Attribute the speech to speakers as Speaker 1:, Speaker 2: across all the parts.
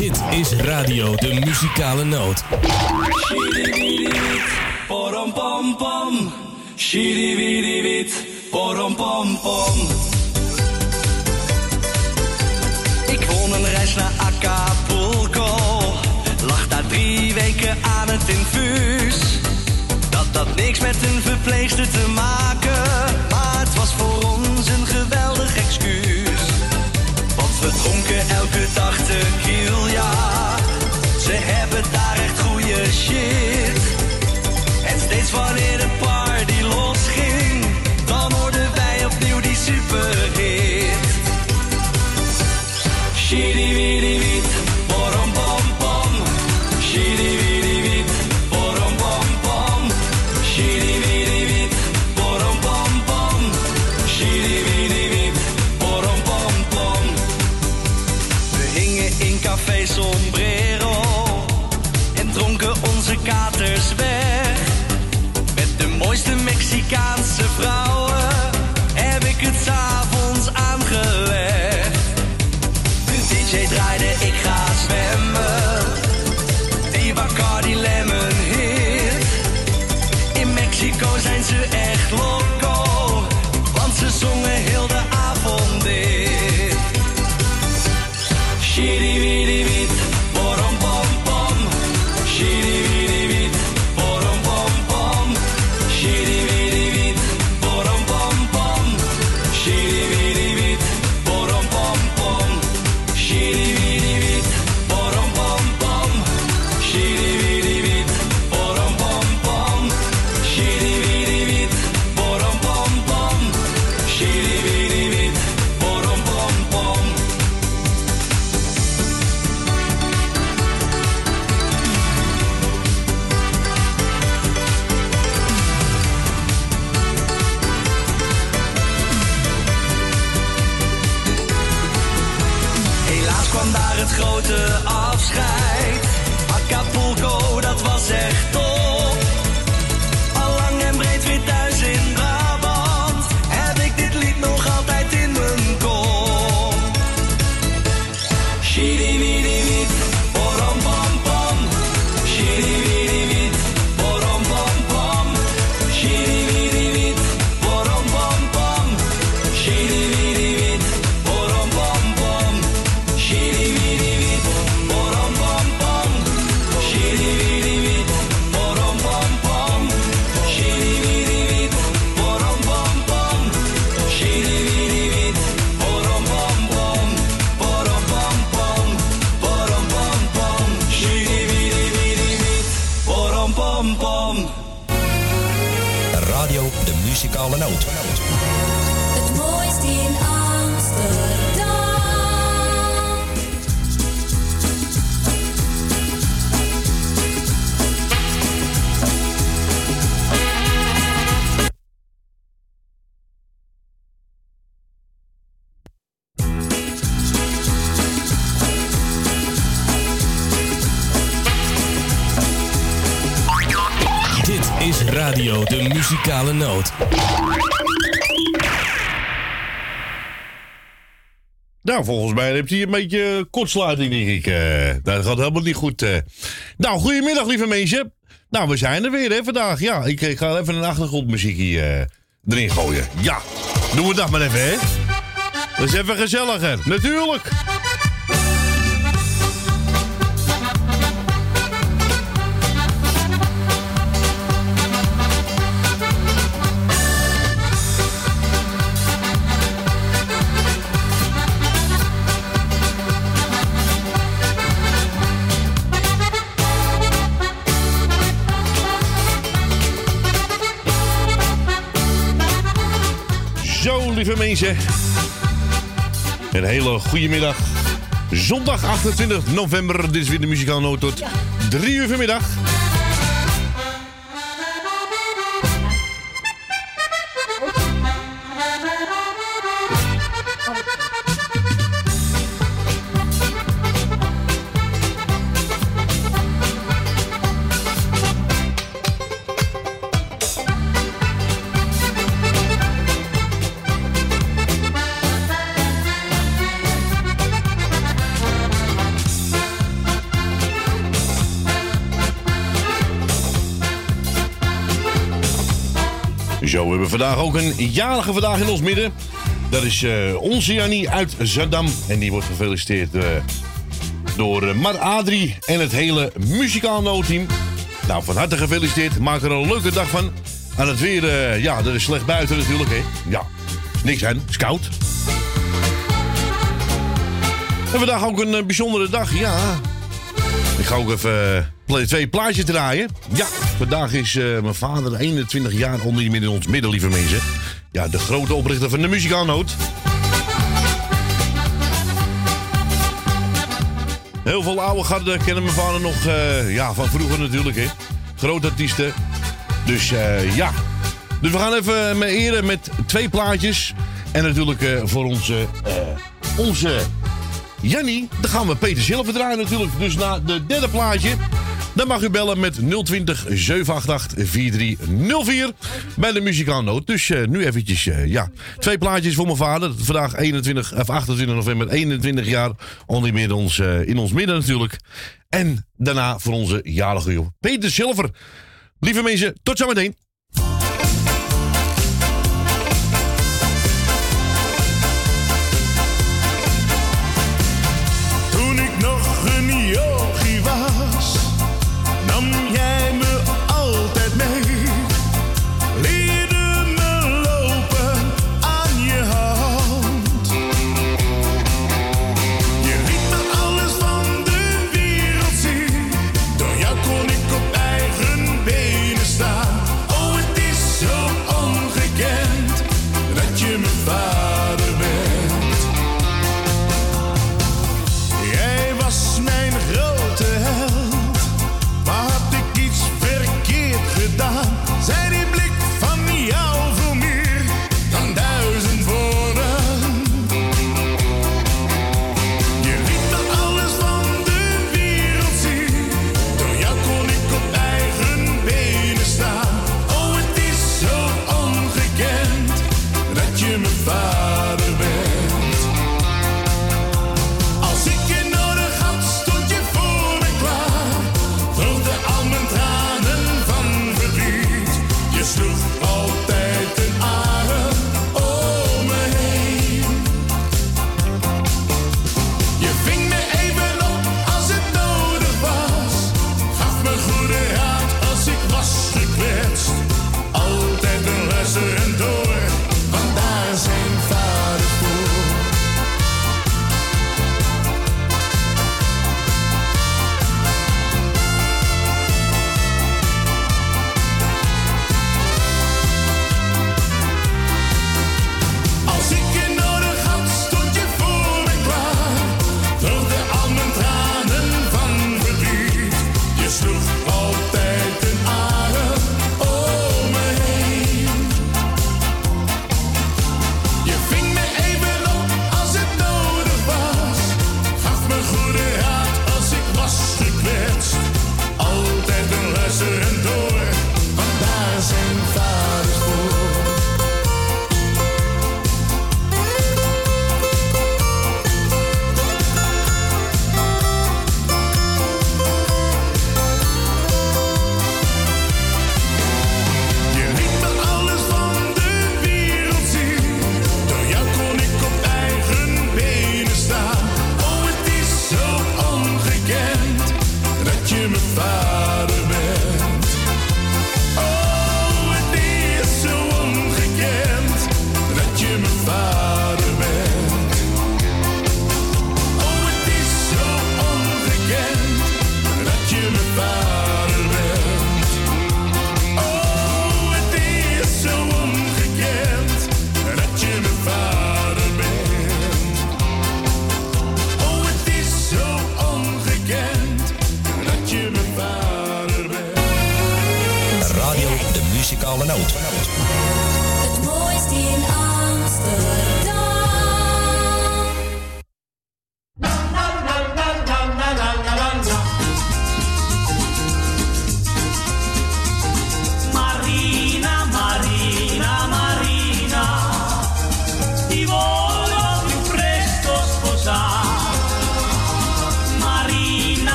Speaker 1: Dit is Radio de Muzikale Noot.
Speaker 2: Porom pom pom, shiri wiri wit, porom pom pom. Ik won een reis naar Acapulco, lag daar drie weken aan het infuus. Dat had niks met een verpleegster te maken, maar het was voor ons een geweldig excuus. Elke dag tequila, ze hebben daar echt goede shit. En steeds wanneer de party losging, dan hoorden wij opnieuw die superhit. Shitty
Speaker 3: heeft hij een beetje kortsluiting, denk ik. Eh, dat gaat helemaal niet goed. eh. Nou, goedemiddag, lieve mensen. Nou, we zijn er weer, hè, vandaag. Ja, ik, ik ga even een achtergrondmuziekje eh, erin gooien. Ja, doen we dat maar even, hè. Dat is even gezelliger, natuurlijk. Lieve mensen. Een hele goede middag. Zondag 28 november. Dit is weer de muzikale noot tot 3 uur vanmiddag.
Speaker 4: Vandaag ook een jarige vandaag in ons midden. Dat is eh, onze Jannie uit Zandam. En die wordt gefeliciteerd eh, door eh, Mar Adrie en het hele muzikaal noodteam. Nou, van harte gefeliciteerd. Maak er een leuke dag van. Aan het weer, ja, dat is slecht buiten natuurlijk, hè. Ja, is niks aan, is koud. En vandaag ook een bijzondere dag, ja. Ik ga ook even twee plaatjes draaien. Ja, vandaag is eh, mijn vader 21 jaar onder in ons midden, lieve mensen. Ja, de grote oprichter van de muzikaalnoot. Heel veel oude garden kennen mijn vader nog eh, ja, van vroeger natuurlijk, hè. Grote artiesten. Dus eh, ja. Dus we gaan even me eren met twee plaatjes. En natuurlijk voor onze, onze Jannie, dan gaan we Peter Zilver draaien natuurlijk. Dus na de derde plaatje, dan mag u bellen met 020 788 4304 bij de muzikaannoot. Dus eh, nu eventjes, eh, ja, twee plaatjes voor mijn vader. Vandaag 21, of 28 november, 21 jaar ongeveer eh, in ons midden natuurlijk. En daarna voor onze jarige joh, Peter Zilver. Lieve mensen, tot zometeen.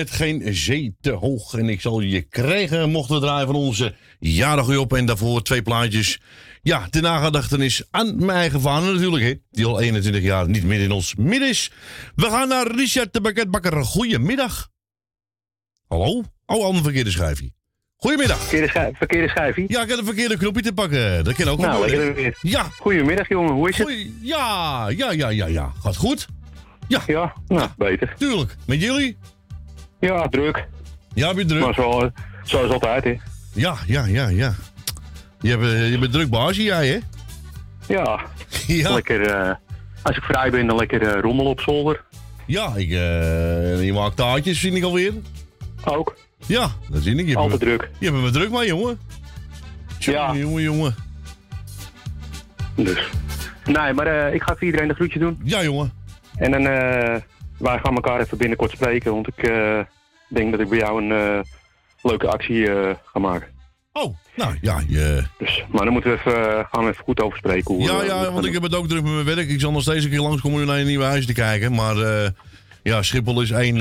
Speaker 5: met geen zee te hoog.
Speaker 3: En ik zal je krijgen mochten we draaien van onze jarige op. En daarvoor twee plaatjes. Ja, de nagedachtenis aan mijn eigen vader natuurlijk. Hè, die al 21 jaar niet meer in ons midden is. We gaan naar Richard de Bakketbakker. Goedemiddag. Hallo? Oh, ander verkeerde schijfje. Goedemiddag.
Speaker 6: Verkeerde, schijf, verkeerde.
Speaker 3: Ja, ik heb een verkeerde knopje te pakken. Dat kan ook
Speaker 6: nou. Weer.
Speaker 3: Ja.
Speaker 6: Goedemiddag, jongen. Hoe is het?
Speaker 3: Ja, ja, ja, ja, ja. Gaat goed? Ja.
Speaker 6: Ja, nou, beter.
Speaker 3: Tuurlijk. Met jullie?
Speaker 6: Ja, druk.
Speaker 3: Ja, je druk?
Speaker 6: Maar zo, zoals altijd, hè.
Speaker 3: Ja, ja, ja, ja. Je, hebt, eh, je bent druk baasje, jij, hè?
Speaker 6: Ja,
Speaker 3: Ja.
Speaker 6: lekker... eh, als ik vrij ben, dan lekker eh, rommel op zolder.
Speaker 3: Ja, ik, eh, je maakt taartjes, vind ik alweer.
Speaker 6: Ook.
Speaker 3: Ja, dat zie ik. Je
Speaker 6: Altijd
Speaker 3: me-
Speaker 6: druk.
Speaker 3: Je hebt me druk mee, jongen.
Speaker 6: Ja.
Speaker 3: Jongen, jongen.
Speaker 6: Dus. Nee, maar ik ga voor iedereen een groetje doen.
Speaker 3: Ja, jongen.
Speaker 6: En dan, eh, wij gaan elkaar even binnenkort spreken, want ik eh, denk dat ik bij jou een eh, leuke actie eh, ga maken.
Speaker 3: Oh, nou ja, je...
Speaker 6: Dus, maar dan moeten we even, gaan we even goed over spreken. Hoe,
Speaker 3: Ja, ja, want ik heb het ook druk met mijn werk. Ik zal nog steeds een keer langskomen om naar een nieuwe huis te kijken. Maar ja, Schiphol is één,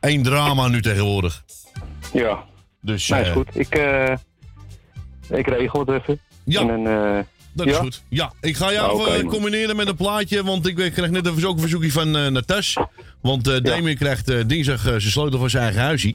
Speaker 3: één drama nu tegenwoordig.
Speaker 6: Ja,
Speaker 3: Dus
Speaker 6: nee, is goed. Ik, ik regel het even.
Speaker 3: Ja.
Speaker 6: En dan,
Speaker 3: dat is
Speaker 6: ja?
Speaker 3: goed. Ja, ik ga jou
Speaker 6: Nou, man.
Speaker 3: combineren met een plaatje. Want ik kreeg net een verzoek- verzoekje van eh Natas. Want eh Damien krijgt eh, dinsdag eh, zijn sleutel van zijn eigen huisje.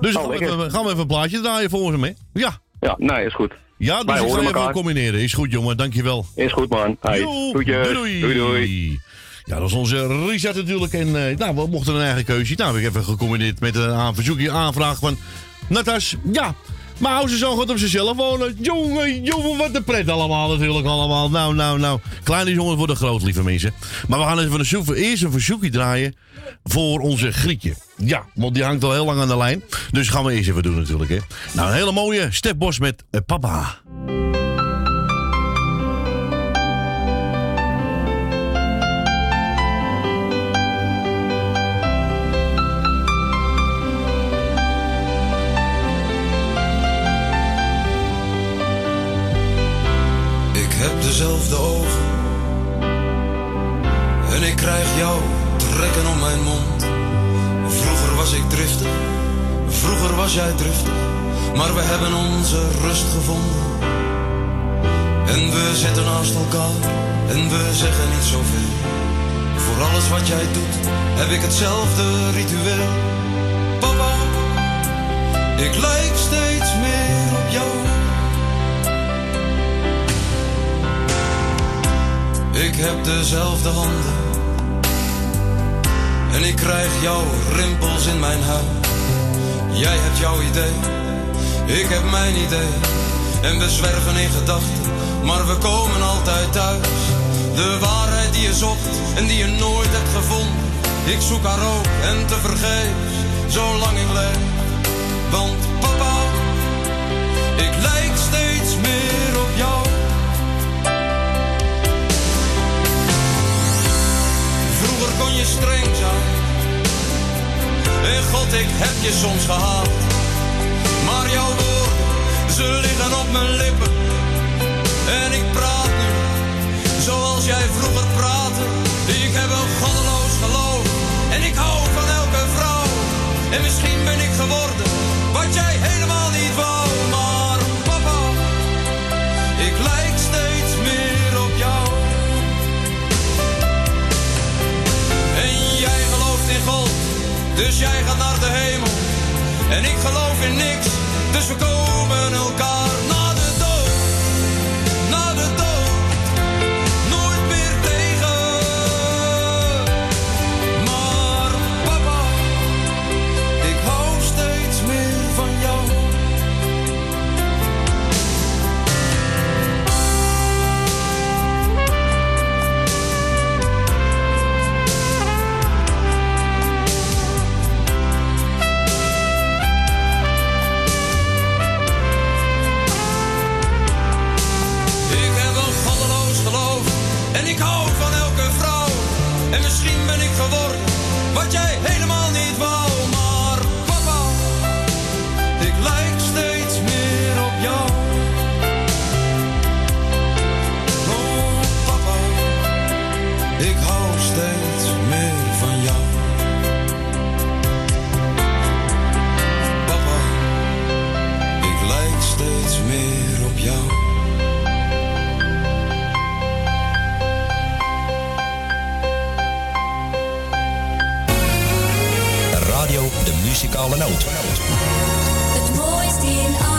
Speaker 3: Dus
Speaker 6: Oh,
Speaker 3: gaan, we even, gaan we even een plaatje draaien volgens hem, hè? Ja.
Speaker 6: Ja, nee, is goed.
Speaker 3: Ja, dus
Speaker 6: Wij
Speaker 3: ik ga even combineren. Is goed, jongen. Dankjewel.
Speaker 6: Is goed, man.
Speaker 3: Doei,
Speaker 6: doei, doei.
Speaker 3: Ja, dat is onze Richard natuurlijk. En eh, nou, we mochten een eigen keuze. Nou, heb ik even gecombineerd met een verzoekje, aanvraag van Natas. Ja, maar hou ze zo goed op zichzelf wonen. Jongen, jongen, wat een pret allemaal natuurlijk allemaal. Nou, nou, nou. Kleine jongens worden groot, lieve mensen. Maar we gaan even een zoek, eerst een verzoekje draaien voor onze Grietje. Ja, want die hangt al heel lang aan de lijn. Dus gaan we eerst even doen natuurlijk, hè. Nou, een hele mooie stepbos met eh, papa.
Speaker 7: Ogen en ik krijg jou trekken om mijn mond. Vroeger was ik driftig, vroeger was jij driftig, maar we hebben onze rust gevonden. En we zitten naast elkaar en we zeggen niet zoveel. Voor alles wat jij doet heb ik hetzelfde ritueel. Papa, ik lijk steeds Ik heb dezelfde handen. En ik krijg jouw rimpels in mijn huid. Jij hebt jouw idee, ik heb mijn idee. En we zwerven in gedachten, maar we komen altijd thuis. De waarheid die je zocht en die je nooit hebt gevonden. Ik zoek haar ook en te vergeefs, zolang ik leef. Want papa, ik lijk steeds meer op jou. Streng zijn. En God, ik heb je soms gehaald. Maar jouw woorden, ze liggen op mijn lippen. En ik praat nu, zoals jij vroeger praatte. Ik heb een goddeloos geloof. En ik hou van elke vrouw. En misschien ben ik geworden, wat jij helemaal dus jij gaat naar de hemel. En ik geloof in niks, dus we komen elkaar muzikale noot. Het mooiste in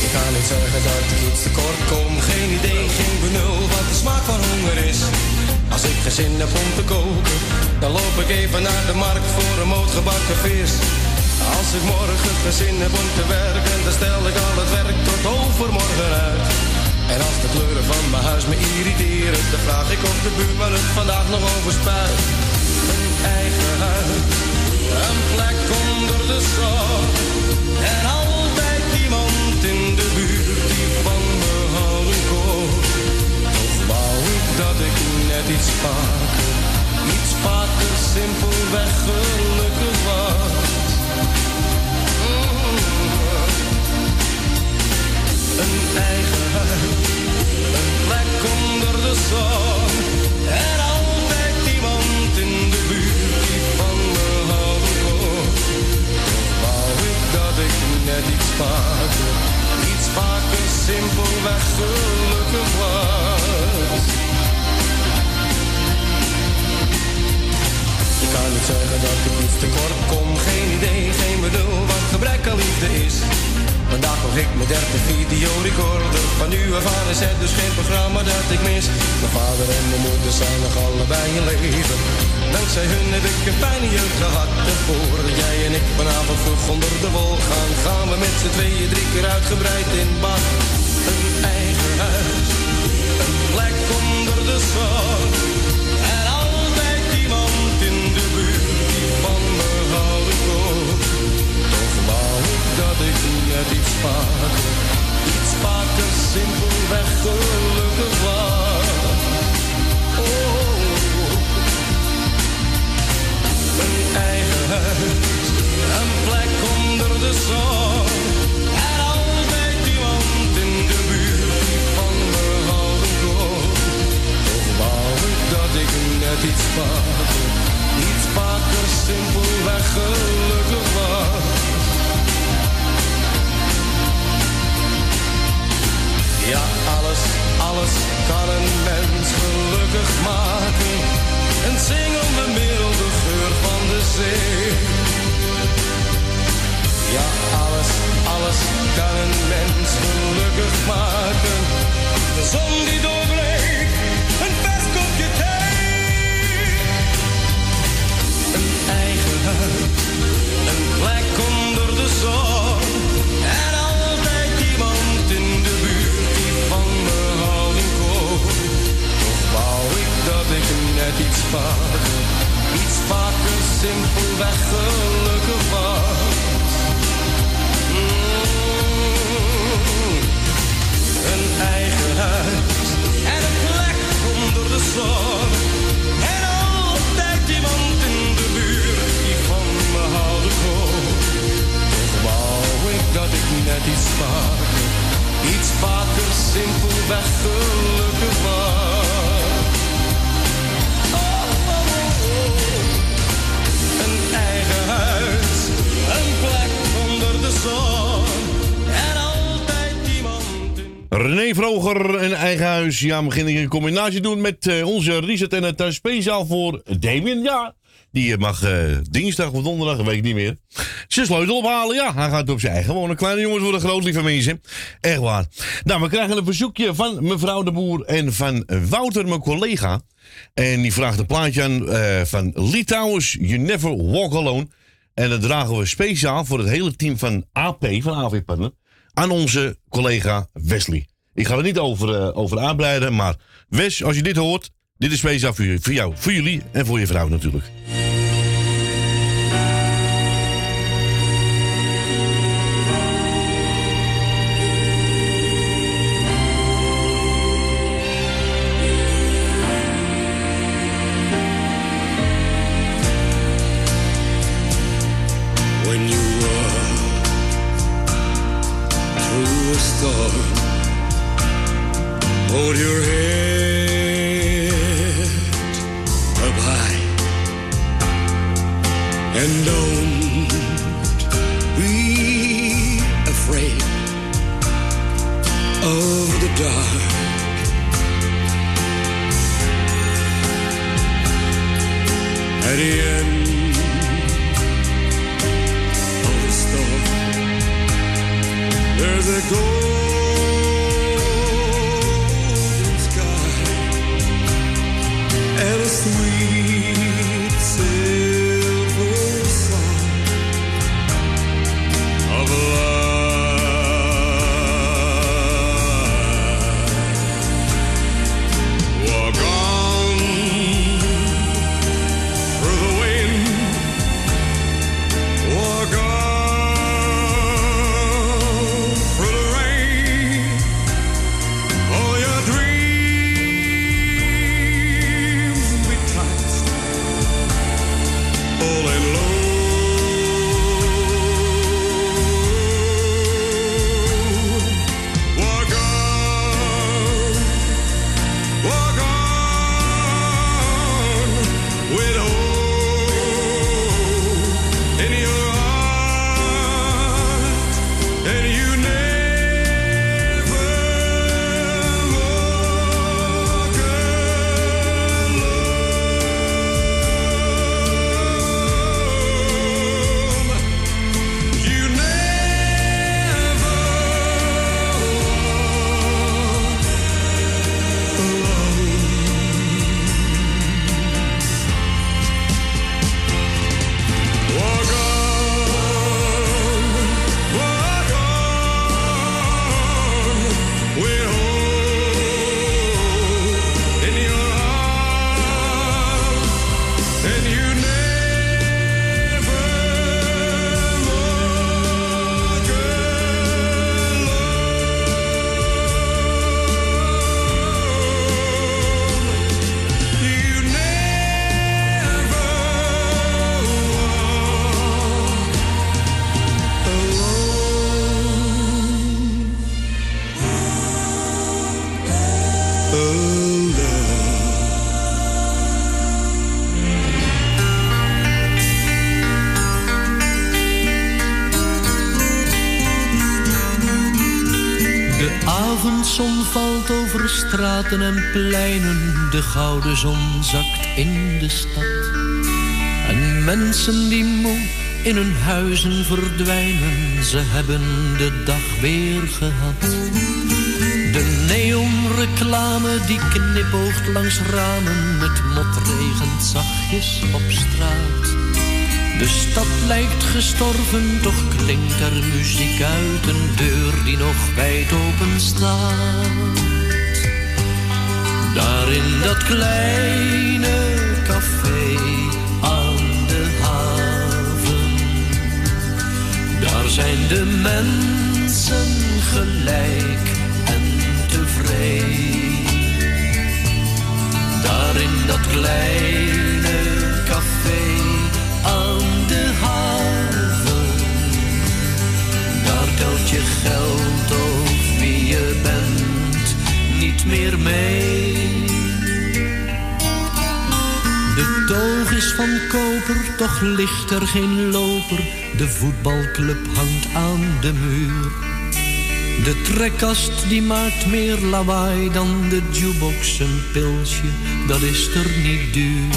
Speaker 7: Ik kan niet zorgen dat ik iets tekort kom. Geen idee, geen benul
Speaker 8: wat de
Speaker 9: smaak van honger is.
Speaker 10: Als ik geen zin heb om te koken, dan loop ik even naar de markt voor een moot gebakken vis. Als ik morgen geen zin heb om te werken, dan stel ik al het werk tot overmorgen uit. En als de kleuren van mijn huis me irriteren, dan vraag ik of de buurman het vandaag nog overspuit. Een eigen huis, een plek onder de zon. En net iets vaker, iets vaker simpelweg gelukkig was. Een eigen huis, een plek onder de zon. En altijd iemand in de buurt die van me houden kon. Wou ik dat ik net iets vaker, iets vaker simpelweg gelukkig Ik kan niet zeggen dat ik iets tekort kom, geen idee, geen bedoel wat gebrek aan liefde is. Vandaag kocht ik mijn derde videorecorder. Van nu af aan is het dus geen programma dat ik mis. Mijn vader en mijn moeder zijn nog allebei in leven. Dankzij hun heb ik een fijne jeugd gehad. Voordat jij en ik vanavond vroeg onder de wol gaan, gaan we met z'n tweeën drie keer uitgebreid in bad. Een eigen huis, een plek onder de zon. Dat ik net iets vaker, iets vaker simpelweg gelukkig was. Oh, een eigen huis, een plek onder de zon. En altijd iemand in de buurt die van me houden kon. Toch wou ik dat ik net iets vaker, iets vaker simpelweg gelukkig was. Ja, alles, alles kan een mens gelukkig maken. Een singel de milde geur van de zee. Ja, alles, alles kan een mens gelukkig maken. De zon die doorbreekt, iets vaker, iets vaker simpelweg gelukkig was. Mm. Een eigen huis en een plek onder de zon. En altijd iemand in de buurt die van me houden kon. Toch wou ik dat ik net iets vaker, iets vaker simpelweg gelukkig was.
Speaker 3: René Vroger, een eigen huis. Ja, we beginnen een combinatie doen met eh, onze Richard en het uh, speciaal voor Damien. Ja, die eh, mag eh, dinsdag of donderdag, weet ik niet meer. Zijn sleutel ophalen. Ja, hij gaat op zijn eigen wonen. Kleine jongens worden groot, lieve mensen. Echt waar. Nou, we krijgen een verzoekje van mevrouw de Boer en van Wouter, mijn collega. En die vraagt een plaatje aan eh, van Litouwers, You Never Walk Alone. En dat dragen we speciaal voor het hele team van AP, van AV aan onze collega Wesley. Ik ga er niet over, eh, over aanbreiden, maar Wes, als je dit hoort, dit is speciaal voor, voor jou, voor jullie en voor je vrouw natuurlijk.
Speaker 11: Storm. Hold your head up high and don't be afraid of the dark. At the end the golden sky. And
Speaker 12: a sweet en pleinen, de gouden zon zakt in de stad. En mensen die moe in hun huizen verdwijnen, ze hebben de dag weer gehad. De neonreclame die knipoogt langs ramen, het mot regent zachtjes op straat. De stad lijkt gestorven, toch klinkt er muziek uit een deur die nog wijd open staat. Daar in dat kleine café aan de haven, daar zijn de mensen gelijk en tevreden. Daar in dat kleine café aan de haven. Daar telt je geld of wie je bent niet meer mee. Toog is van koper, toch ligt er geen loper. De voetbalclub hangt aan de muur. De trekkast die maakt meer lawaai dan de jukebox. Een pilsje, dat is er niet duur.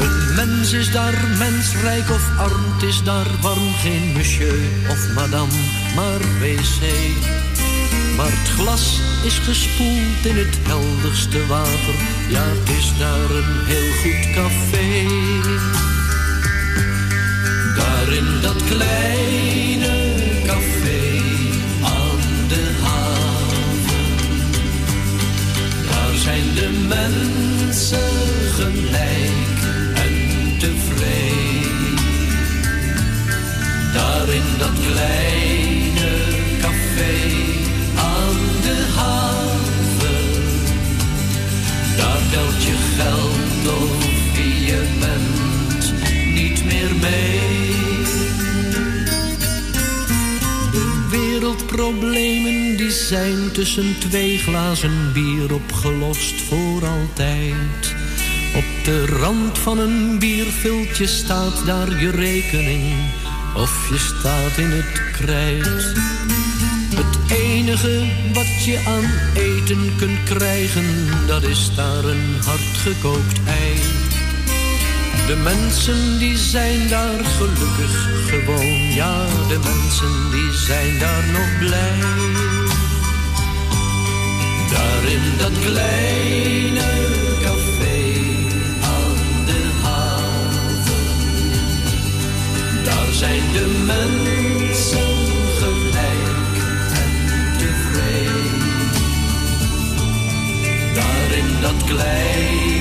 Speaker 12: Een mens is daar mensrijk of arm, is daar warm. Geen monsieur of madame, maar wc. Maar het glas is gespoeld in het helderste water. Ja, is daar een heel goed café. Daar in dat kleine café aan de haven. Daar zijn de mensen gelijk en tevreden. Daar in dat kleine of wie je bent niet meer mee. De wereldproblemen die zijn tussen twee glazen bier opgelost voor altijd. Op de rand van een bierviltje staat daar je rekening of je staat in het krijt. Enige wat je aan eten kunt krijgen, dat is daar een hardgekookt ei. De mensen die zijn daar gelukkig gewoon, ja, de mensen die zijn daar nog blij. Daar in dat kleine café aan de haven, daar zijn de mensen Daar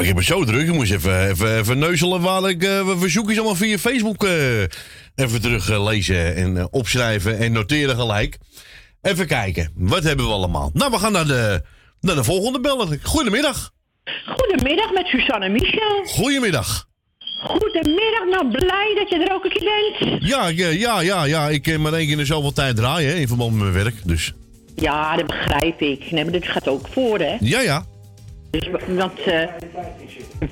Speaker 3: ik heb het zo druk. Ik moest even, even, even neuzelen waar ik eh, wat verzoekjes allemaal via Facebook eh, even terug eh, lezen en eh, opschrijven en noteren gelijk. Even kijken, wat hebben we allemaal? Nou, we gaan naar de, naar de volgende beller. Goedemiddag.
Speaker 13: Goedemiddag met Susanne Michel.
Speaker 3: Goedemiddag.
Speaker 13: Goedemiddag, nou blij dat je er ook een keer bent.
Speaker 3: Ja, ja, ja, ja, ja. ik kan maar één keer in de zoveel tijd draaien hè, in verband met mijn werk. Dus
Speaker 13: Ja, dat begrijp ik. Nee, maar dit gaat ook voor, hè?
Speaker 3: ja, ja.
Speaker 13: Dus, want eh,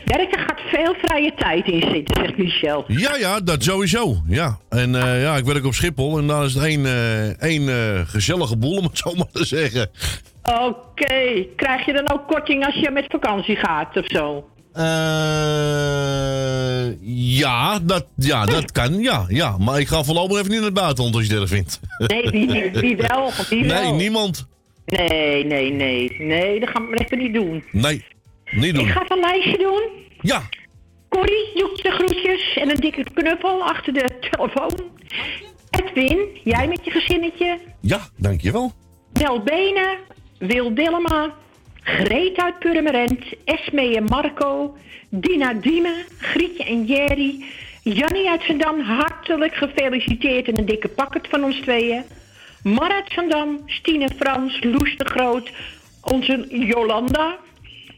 Speaker 13: werken gaat veel vrije tijd in zitten, zegt Michel.
Speaker 3: Ja, ja, dat sowieso. Ja. En eh, ja, ik werk op Schiphol en daar is het één, eh, één gezellige boel, om het zo maar te zeggen.
Speaker 13: Oké, krijg je dan ook korting als je met vakantie gaat of zo?
Speaker 3: Ja, dat, ja, dat kan, ja, ja. Maar ik ga voorlopig even niet naar het buitenland als je dat vindt.
Speaker 13: Nee, wie, wie, wie wel? Wie
Speaker 3: Nee,
Speaker 13: wel?
Speaker 3: niemand.
Speaker 13: Nee, nee, nee. Nee, dat gaan we even niet doen.
Speaker 3: Nee, niet doen.
Speaker 13: Ik ga een lijstje doen.
Speaker 3: Ja.
Speaker 13: Corrie doet de groetjes en een dikke knuffel achter de telefoon. Edwin, jij met je gezinnetje.
Speaker 3: Ja, dankjewel.
Speaker 13: Del Benen, Wil Dillema, Greet uit Purmerend, Esme en Marco, Dina Diemen, Grietje en Jerry, Jannie uit Zandam, hartelijk gefeliciteerd en een dikke pakket van ons tweeën. Mar uit Zandam, Stine Frans, Loes de Groot, onze Jolanda,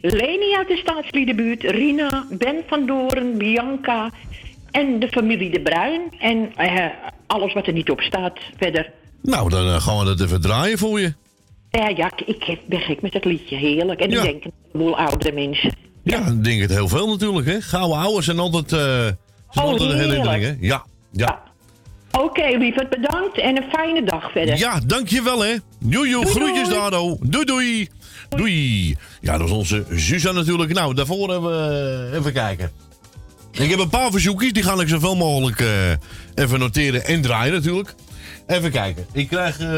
Speaker 13: Leni uit de staatsliedenbuurt, Rina, Ben van Doren, Bianca en de familie De Bruin. En eh, alles wat er niet op staat verder.
Speaker 3: Nou, dan eh, gaan we dat even draaien voor je.
Speaker 13: Ja, ja, ik, ik ben gek met dat liedje. Heerlijk. En
Speaker 3: Ja.
Speaker 13: ik denk een heleboel oudere mensen.
Speaker 3: Ja, ik denk het heel veel natuurlijk, hè. Gouden ouders zijn altijd, eh zijn
Speaker 13: Oh,
Speaker 3: altijd een herinnering, hè. Ja, ja.
Speaker 13: Oké, lieverd, bedankt en een fijne dag verder.
Speaker 3: Ja, dankjewel, hè. Joe, joe,
Speaker 13: Doei,
Speaker 3: groetjes. Dado. Doei, doei. Doei. Ja, dat is onze Suzanne natuurlijk. Nou, daarvoor hebben we... Even kijken. Ik heb een paar verzoekjes. Die ga ik zoveel mogelijk eh, even noteren en draaien natuurlijk. Even kijken. Ik krijg... eh,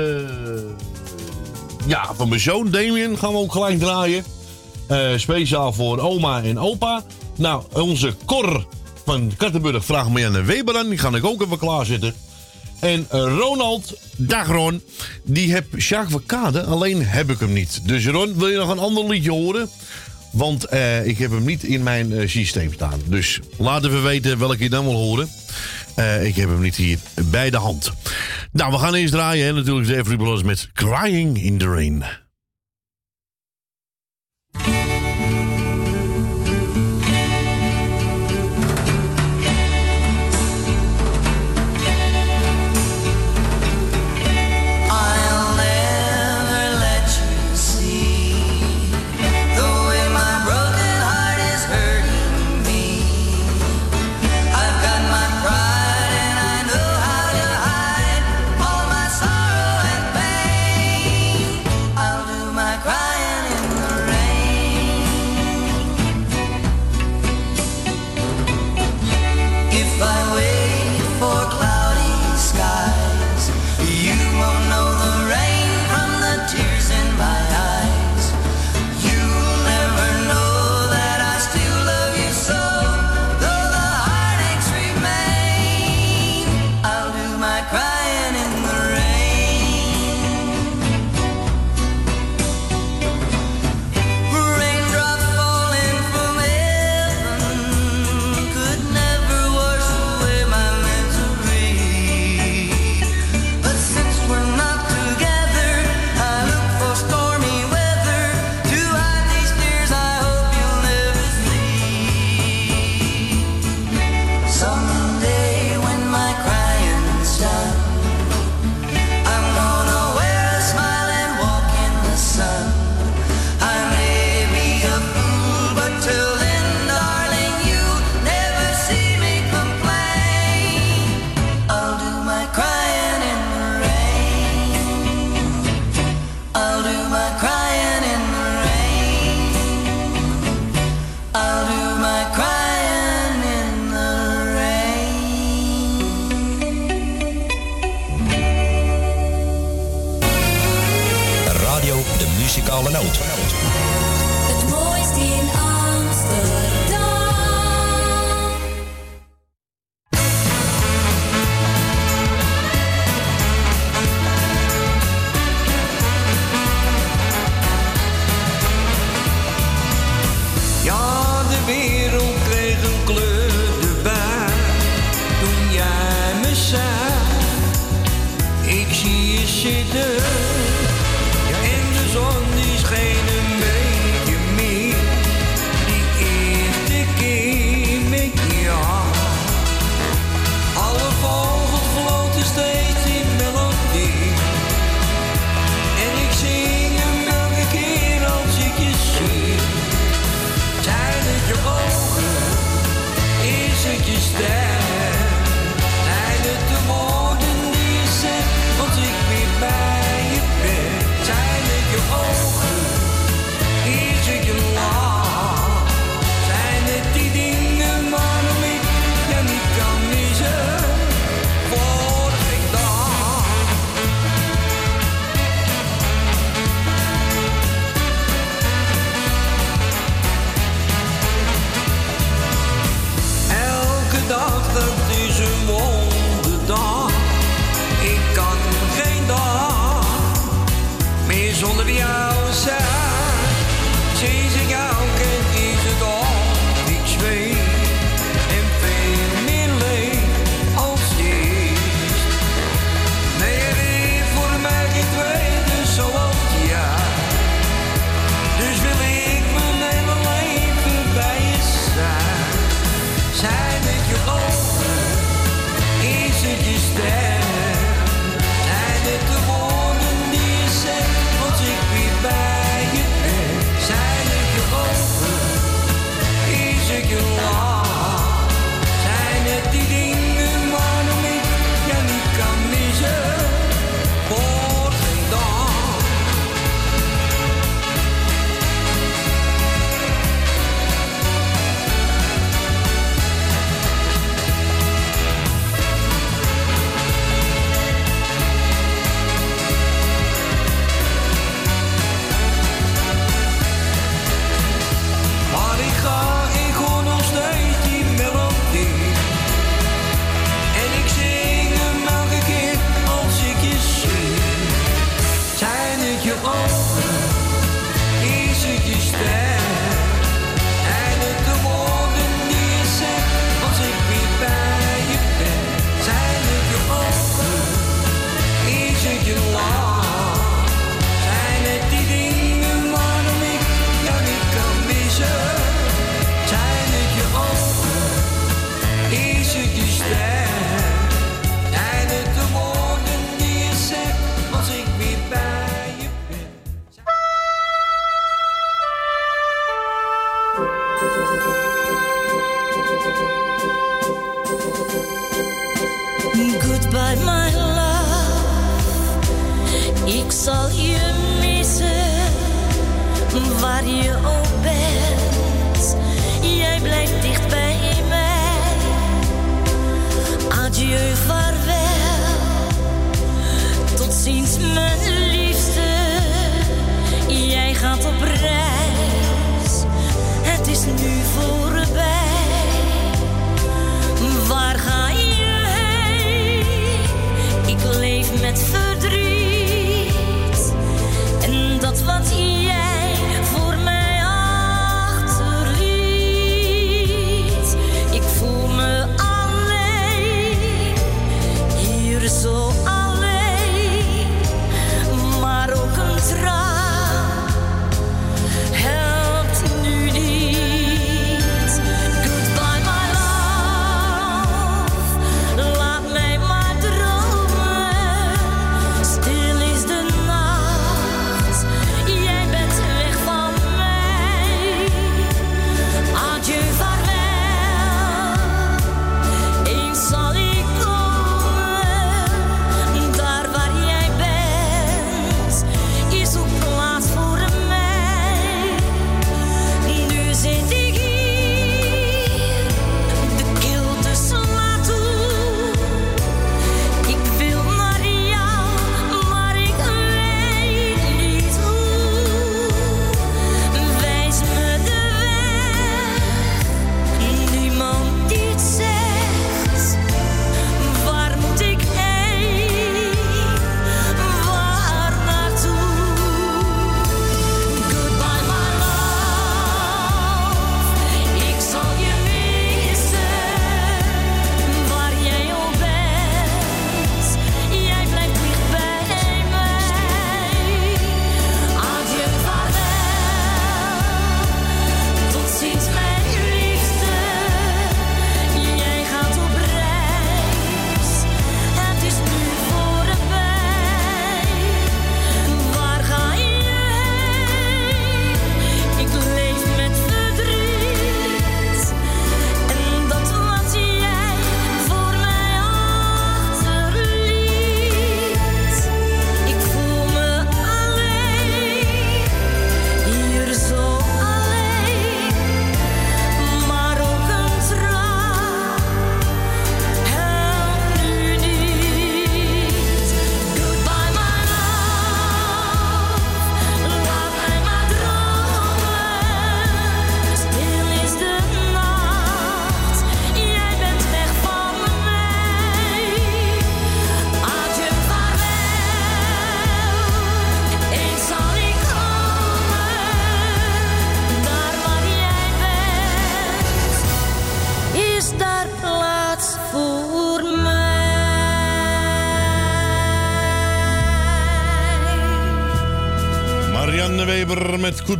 Speaker 3: ja, van mijn zoon Damien gaan we ook gelijk draaien. Eh, speciaal voor oma en opa. Nou, onze Cor van Kattenburg vraagt Marianne Weber aan. Die ga ik ook even klaarzetten. En eh, Ronald, dag Ron, die heb Jacques Verkade, alleen heb ik hem niet. Dus Ron, wil je nog een ander liedje horen? Want eh, ik heb hem niet in mijn eh, systeem staan. Dus laat even weten welke je dan wil horen. Ik heb hem niet hier bij de hand. Nou, we gaan eerst draaien. Hè? Natuurlijk de Every Brothers met Crying in the Rain.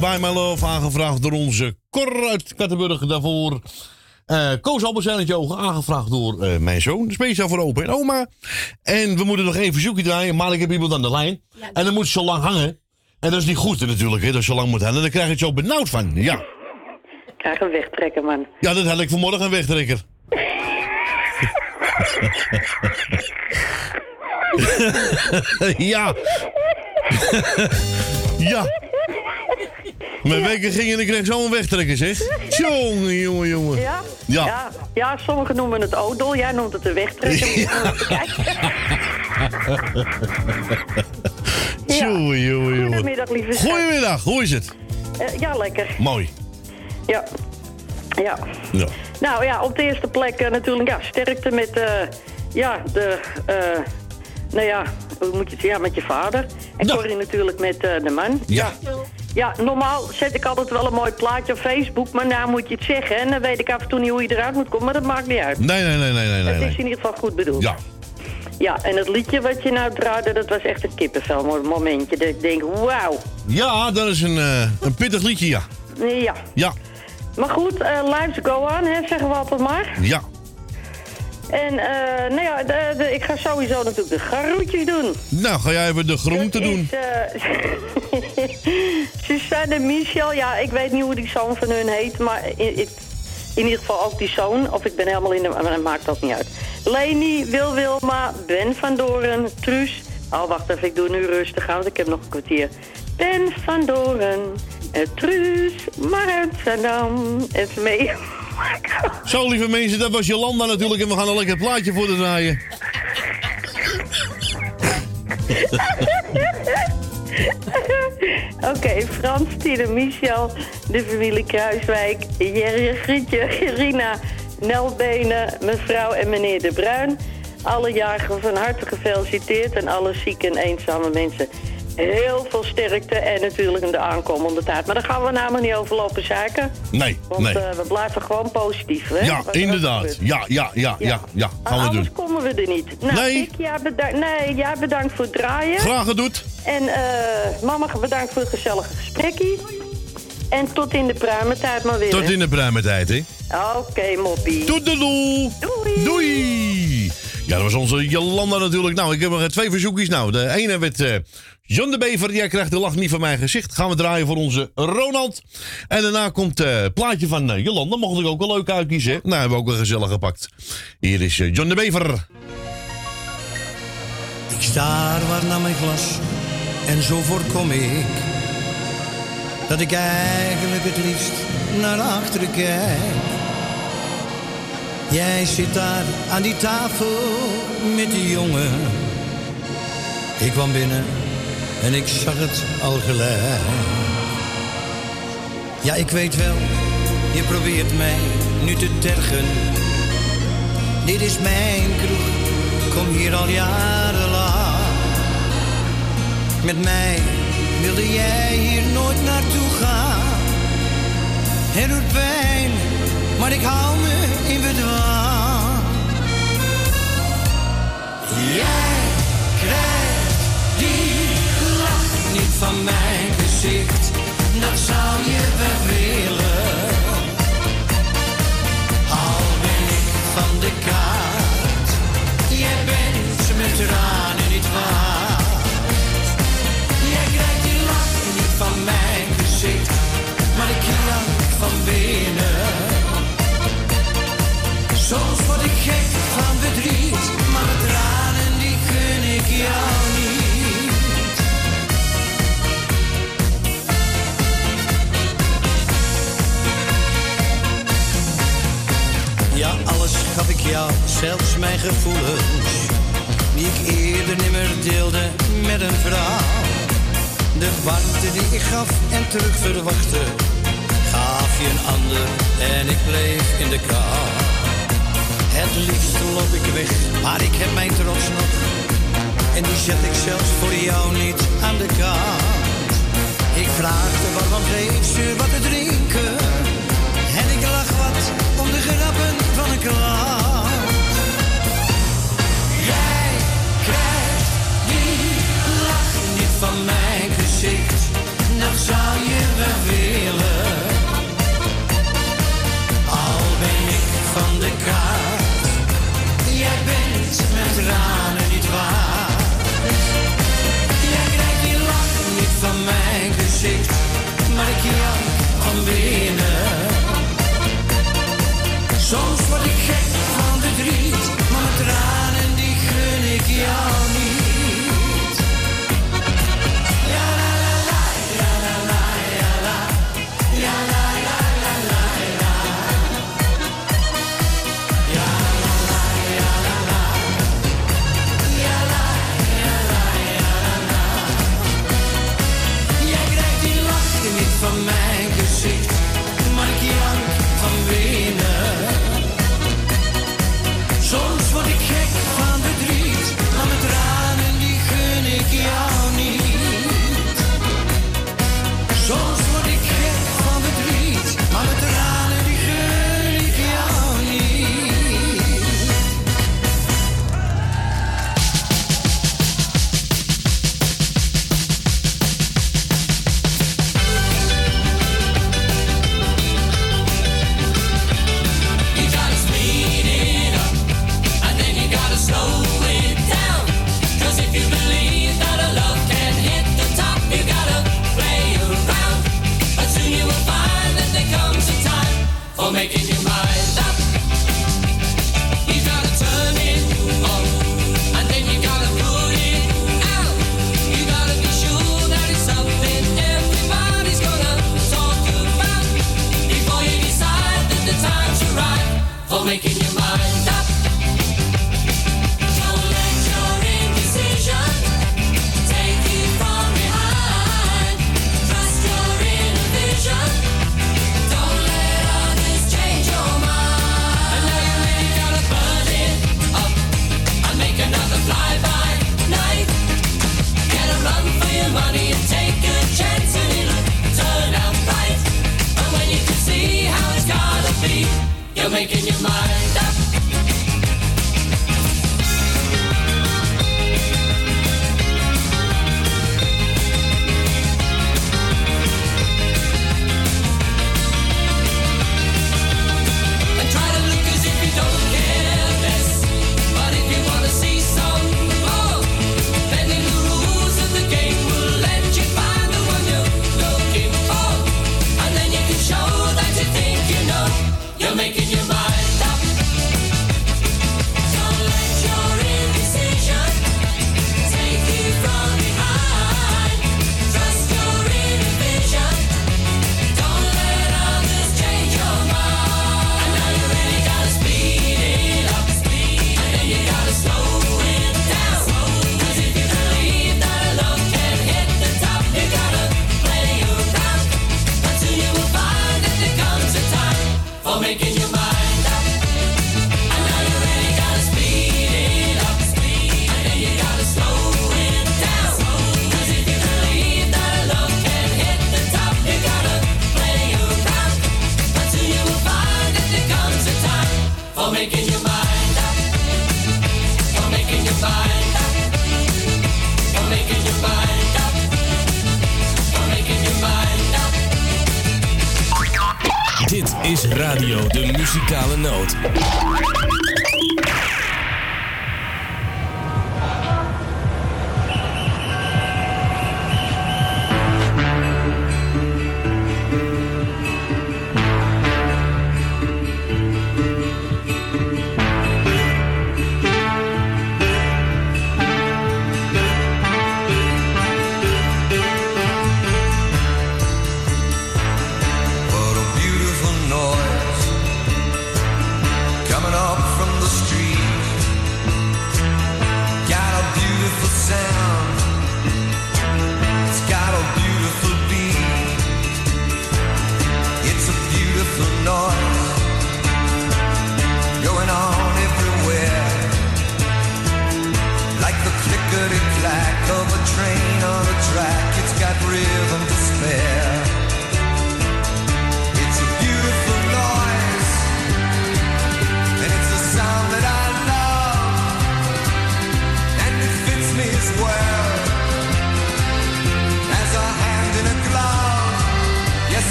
Speaker 9: Goodbye My Love.
Speaker 3: Aangevraagd door onze Cor uit Kattenburg. Daarvoor eh Koos Albert ogen aangevraagd door eh, mijn zoon. Speciaal voor opa en oma. En we moeten nog even verzoekje draaien. Maar ik heb iemand aan de lijn. En dan moet ze zo lang hangen. En dat is niet goed natuurlijk, hè, dat je zo lang moet hangen. Dan krijg je het zo benauwd van. Ja,
Speaker 14: Ik krijg een wegtrekker, man.
Speaker 3: ja dat had ik vanmorgen een wegtrekker. ja. ja. Mijn weken gingen en ik kreeg zo'n wegtrekker, zeg. Jongen, jongen, jongen.
Speaker 14: Ja?
Speaker 3: Ja.
Speaker 14: ja? ja, sommigen noemen het odel. Jij noemt het een wegtrekker.
Speaker 3: Jongen, jongen, jongen.
Speaker 14: Goedemiddag, lieve schat.
Speaker 3: Goedemiddag, hoe is het?
Speaker 14: Eh, ja, lekker.
Speaker 3: Mooi.
Speaker 14: Ja. Ja.
Speaker 3: Ja.
Speaker 14: Nou ja, op de eerste plek eh, natuurlijk ja, sterkte met eh, ja, de, eh, nou ja, hoe moet je het ja, met je vader. En Corrie natuurlijk met de man.
Speaker 3: Ja.
Speaker 14: Ja, normaal zet ik altijd wel een mooi plaatje op Facebook, maar nou moet je het zeggen. En dan weet ik af en toe niet hoe je eruit moet komen, maar dat maakt niet uit.
Speaker 3: Nee, nee, nee, nee, nee, nee.
Speaker 14: Het is in ieder geval goed bedoeld.
Speaker 3: Ja.
Speaker 14: Ja, en het liedje wat je nou draaide, dat was echt een kippenvel momentje. Dat ik denk, wauw.
Speaker 3: Ja, dat is een, eh, een pittig liedje, ja.
Speaker 14: Ja.
Speaker 3: Ja,
Speaker 14: Maar goed, eh lives go on, hè, zeggen we altijd maar.
Speaker 3: ja.
Speaker 14: En eh, nou ja, de, de- ik ga sowieso natuurlijk de garroetjes doen.
Speaker 3: Nou, ga jij even de groente doen.
Speaker 14: Is, eh, Suzanne Michel, ja, ik weet niet hoe die zoon van hun heet, maar in, in, in ieder geval ook die zoon. Of ik ben helemaal in de... Maar dat maakt ook niet uit. Leni, Wil Wilma, Ben van Doren, Truus. Oh, wacht even, ik doe nu rustig aan, want ik heb nog een kwartier. Ben van Doren, eh, Truus, Marit Zandam, Esmee.
Speaker 3: Zo, lieve mensen, dat was Jolanda natuurlijk. En we gaan een lekker plaatje voor de draaien.
Speaker 14: Oké, Frans, Tine, Michel, de familie Kruiswijk, Jerry, Grietje, Rina, Nelbenen, mevrouw en meneer De Bruin. Alle jarigen van harte gefeliciteerd en alle zieke en eenzame mensen. Heel veel sterkte en natuurlijk de aankomende tijd. Maar daar gaan we namelijk niet over lopen zaken.
Speaker 3: Nee,
Speaker 14: Want
Speaker 3: nee.
Speaker 14: eh, we blijven gewoon positief, hè?
Speaker 3: Ja,
Speaker 14: er
Speaker 3: inderdaad.
Speaker 14: gebeurt.
Speaker 3: Ja, ja, ja, ja, ja. Gaan we
Speaker 14: Anders
Speaker 3: doen.
Speaker 14: komen we er niet. Nou,
Speaker 3: Nee.
Speaker 14: Ik, ja, bedankt, nee, jij bedankt voor het draaien.
Speaker 3: Graag gedaan.
Speaker 14: En eh, mama, bedankt voor het gezellige gesprekje. En tot in de pruimentijd maar weer.
Speaker 3: Tot in de pruimentijd, hè.
Speaker 14: Oké, moppie.
Speaker 3: Toedeloe.
Speaker 14: Doei.
Speaker 3: Doei. Ja, dat was onze Jolanda natuurlijk. Nou, ik heb nog twee verzoekjes. Nou, de ene werd eh John de Bever. Jij krijgt de lach niet van mijn gezicht. Gaan we draaien voor onze Ronald. En daarna komt het plaatje van eh, Jolanda. Mocht ik ook wel leuk uitkiezen. hè? Nou, hebben we ook wel gezellig gepakt. Hier is eh, John de Bever.
Speaker 15: Ik staar waar naar mijn glas en zo voorkom ik dat ik eigenlijk het liefst naar achteren kijk. Jij zit daar aan die tafel met die jongen. Ik kwam binnen en ik zag het al gelijk. Ja, ik weet wel, je probeert mij nu te tergen. Dit is mijn kroeg, kom hier al jarenlang. Met mij wilde jij hier nooit naartoe gaan. Het doet pijn, maar ik hou me in bedwang. Jij van mijn gezicht, dat zou je wel willen. Al ben ik van de kaart, jij bent met tranen niet waard. Jij krijgt die lach niet van mijn gezicht, maar ik jank van binnen. Soms word ik gek van verdriet, maar de tranen die gun ik jou gaf ik jou, zelfs mijn gevoelens, die ik eerder nimmer deelde met een vrouw. De warmte die ik gaf en terug verwachtte, gaf je een ander en ik bleef in de kou. Het liefst loop ik weg, maar ik heb mijn trots nog. En die zet ik zelfs voor jou niet aan de kant. Ik vraagde waarom geef ze wat te drinken.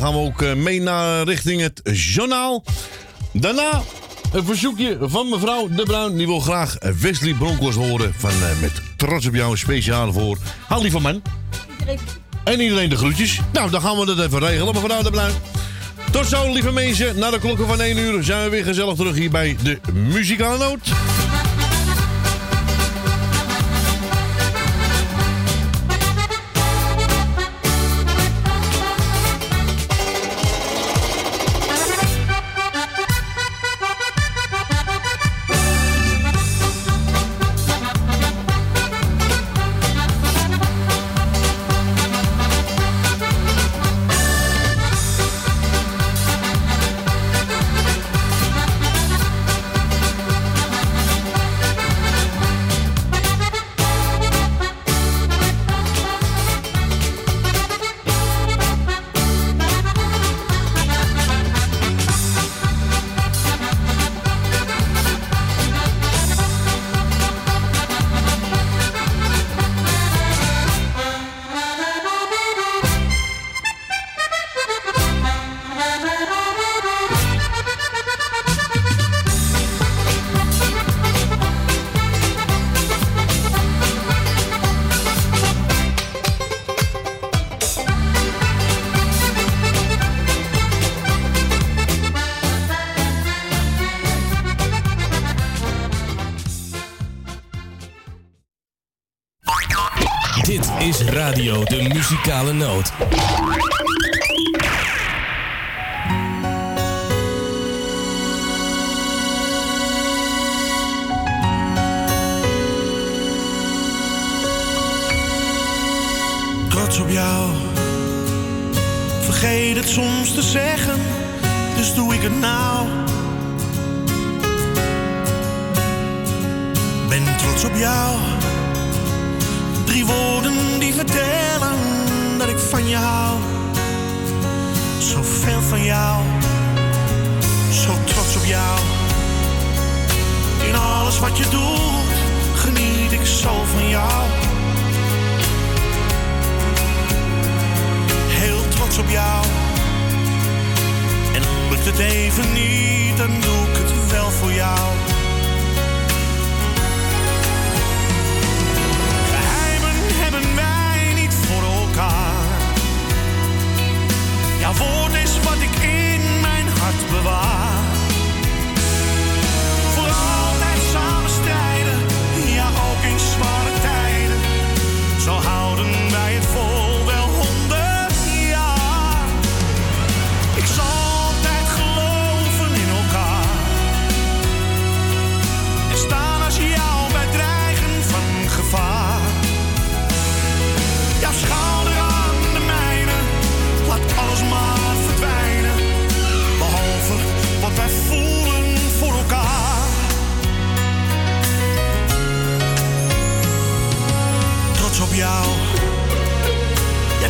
Speaker 3: dan gaan we ook eh, mee naar eh, richting het journaal. Daarna een verzoekje van mevrouw De Bruin. Die wil graag eh, Wesley Bronkhorst horen van Met Trots op jou, speciaal voor Halie van Man. En iedereen de groetjes. Nou, dan gaan we dat even regelen, mevrouw De Bruin. Tot zo, lieve mensen. Na de klokken van 1 uur zijn we weer gezellig terug hier bij de Muzikale Noot.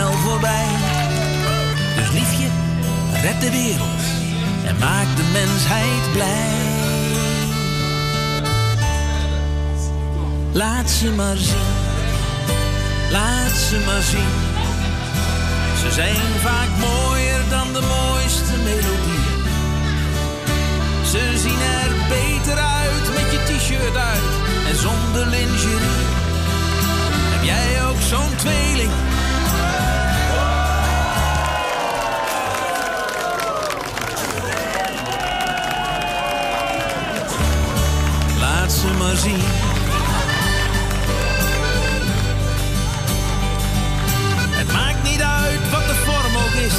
Speaker 16: voorbij. Dus liefje, red de wereld en maak de mensheid blij. Laat ze maar zien, laat ze maar zien. Ze zijn vaak mooier dan de mooiste melodie. Ze zien er beter uit met je t-shirt uit en zonder lingerie. Heb jij ook zo'n tweeling? zien. Het maakt niet uit wat de vorm ook is,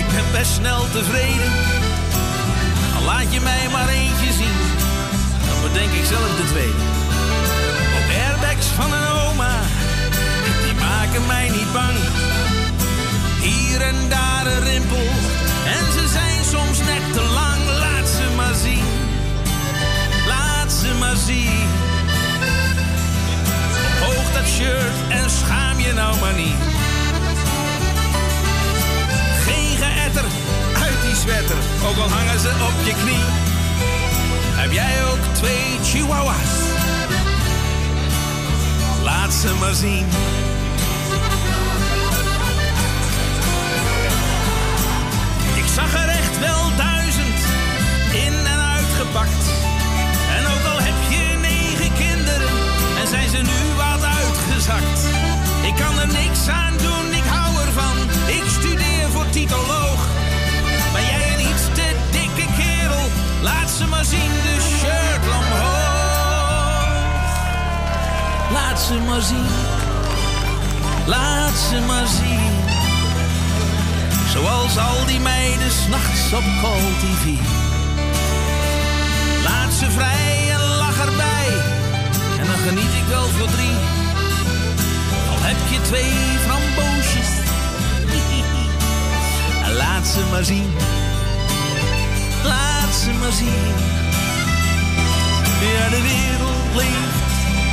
Speaker 16: ik ben best snel tevreden. Al laat je mij maar eentje zien, dan bedenk ik zelf de tweede. Op airbags van een oma, die maken mij niet bang. Hier en daar een rimpel, en ze zijn soms net te lang. Maar zien. Hoog dat shirt en schaam je nou maar niet. Geen geëtter uit die sweater, ook al hangen ze op je knie. Heb jij ook twee chihuahuas? Laat ze maar zien. Ik kan er niks aan doen, ik hou ervan. Ik studeer voor titoloog. Ben jij een iets te dikke kerel? Laat ze maar zien, de shirt omhoog. Laat ze maar zien. Laat ze maar zien. Zoals al die meiden s'nachts op Call TV. Laat ze vrij en lach erbij. En dan geniet ik wel voor drie. Heb je twee framboosjes. Laat ze maar zien. Laat ze maar zien. Ja, de wereld leeft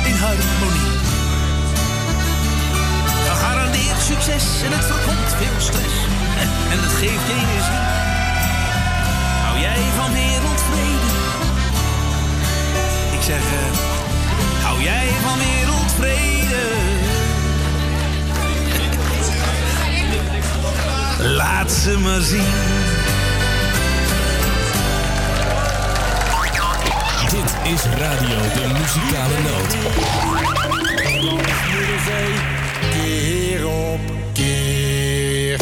Speaker 16: in harmonie. Gegarandeerd succes en het voorkomt veel stress. En het geeft energie. Hou jij van wereldvrede? Ik zeg, eh, hou jij van wereldvrede? Laat ze maar zien.
Speaker 1: Dit is Radio de Muzikale Noot.
Speaker 4: Keer op keer.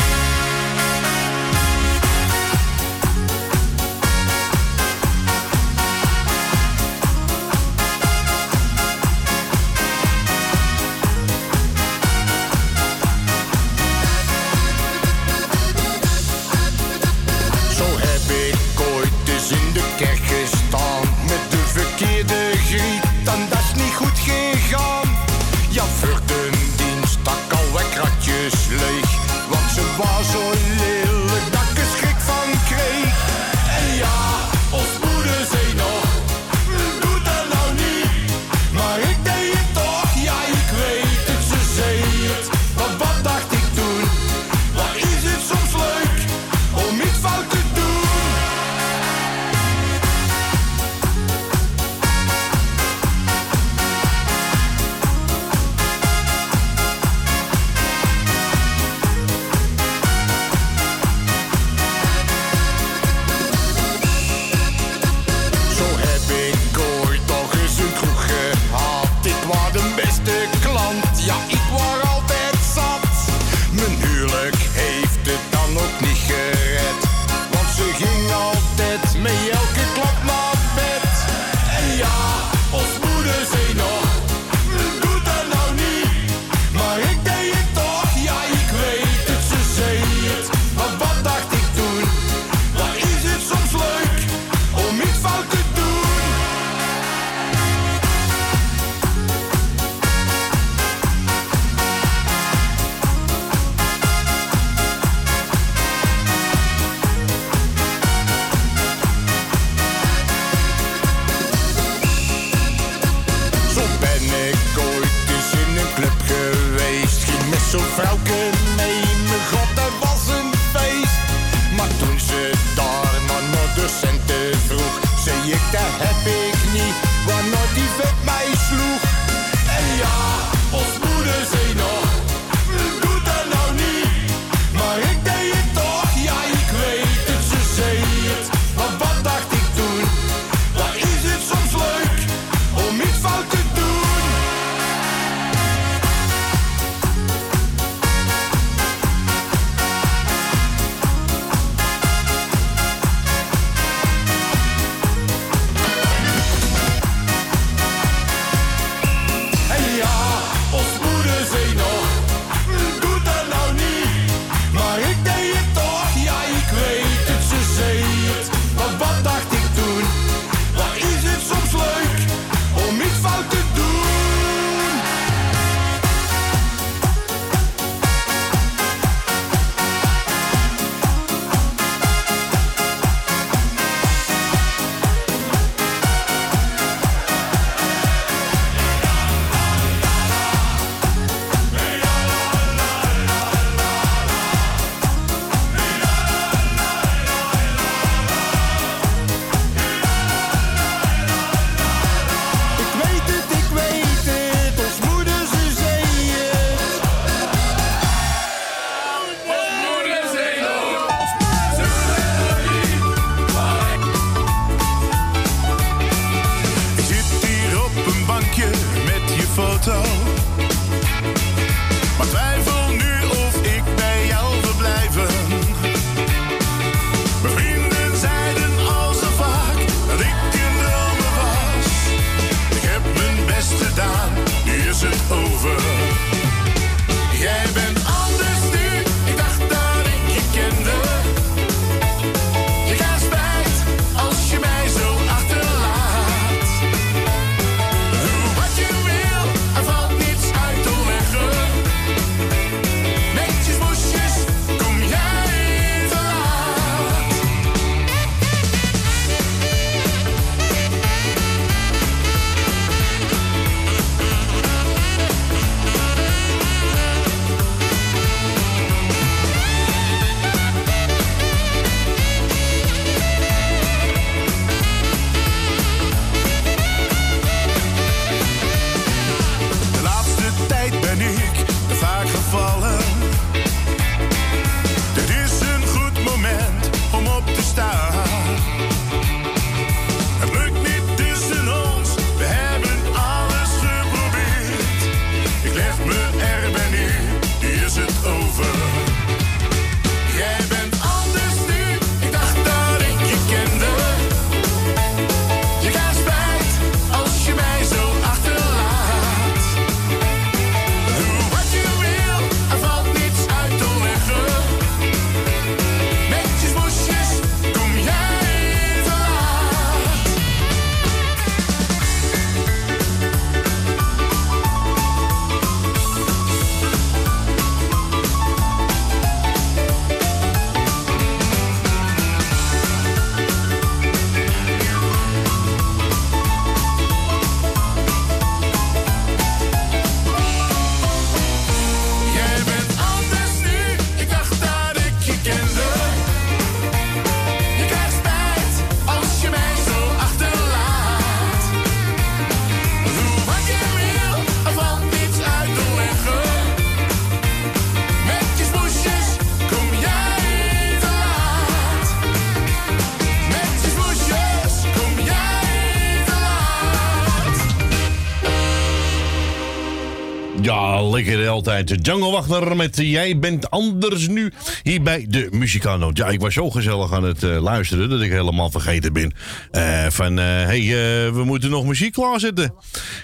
Speaker 4: Altijd. De
Speaker 3: Jungle Wachter met Jij bent anders nu. Hier bij de Muzikano. Ja, ik was zo gezellig aan het eh, luisteren dat ik helemaal vergeten ben. eh, van, hé, hey, eh, we moeten nog muziek klaarzetten.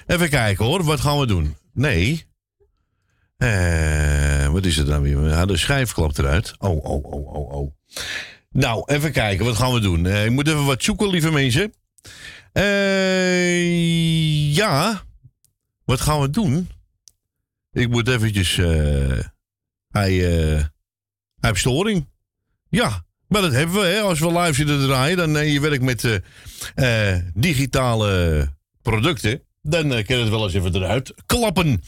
Speaker 3: Even kijken hoor, wat gaan we doen? Nee. Wat is het dan weer? Ja, de schijf klapt eruit. Oh, oh, oh, oh, oh. Nou, even kijken, wat gaan we doen? Ik moet even wat zoeken, lieve mensen. Eh, ja, wat gaan we doen? Ik moet eventjes... eh, hij, eh, hij heeft storing. Ja, maar dat hebben we. Hè. Als we live zitten te draaien, dan eh, je werkt met digitale producten. Dan kan het wel eens even eruit klappen.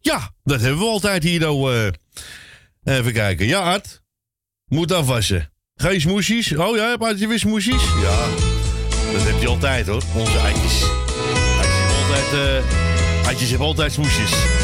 Speaker 3: Ja, dat hebben we altijd hier. nou, even kijken. Ja, Art. Moet afwassen. Geen smoesjes? Oh ja, heb je weer smoesjes? Ja, dat heb je altijd hoor. Onze eitjes. Eitjes hebben altijd, eh eitjes hebben altijd smoesjes.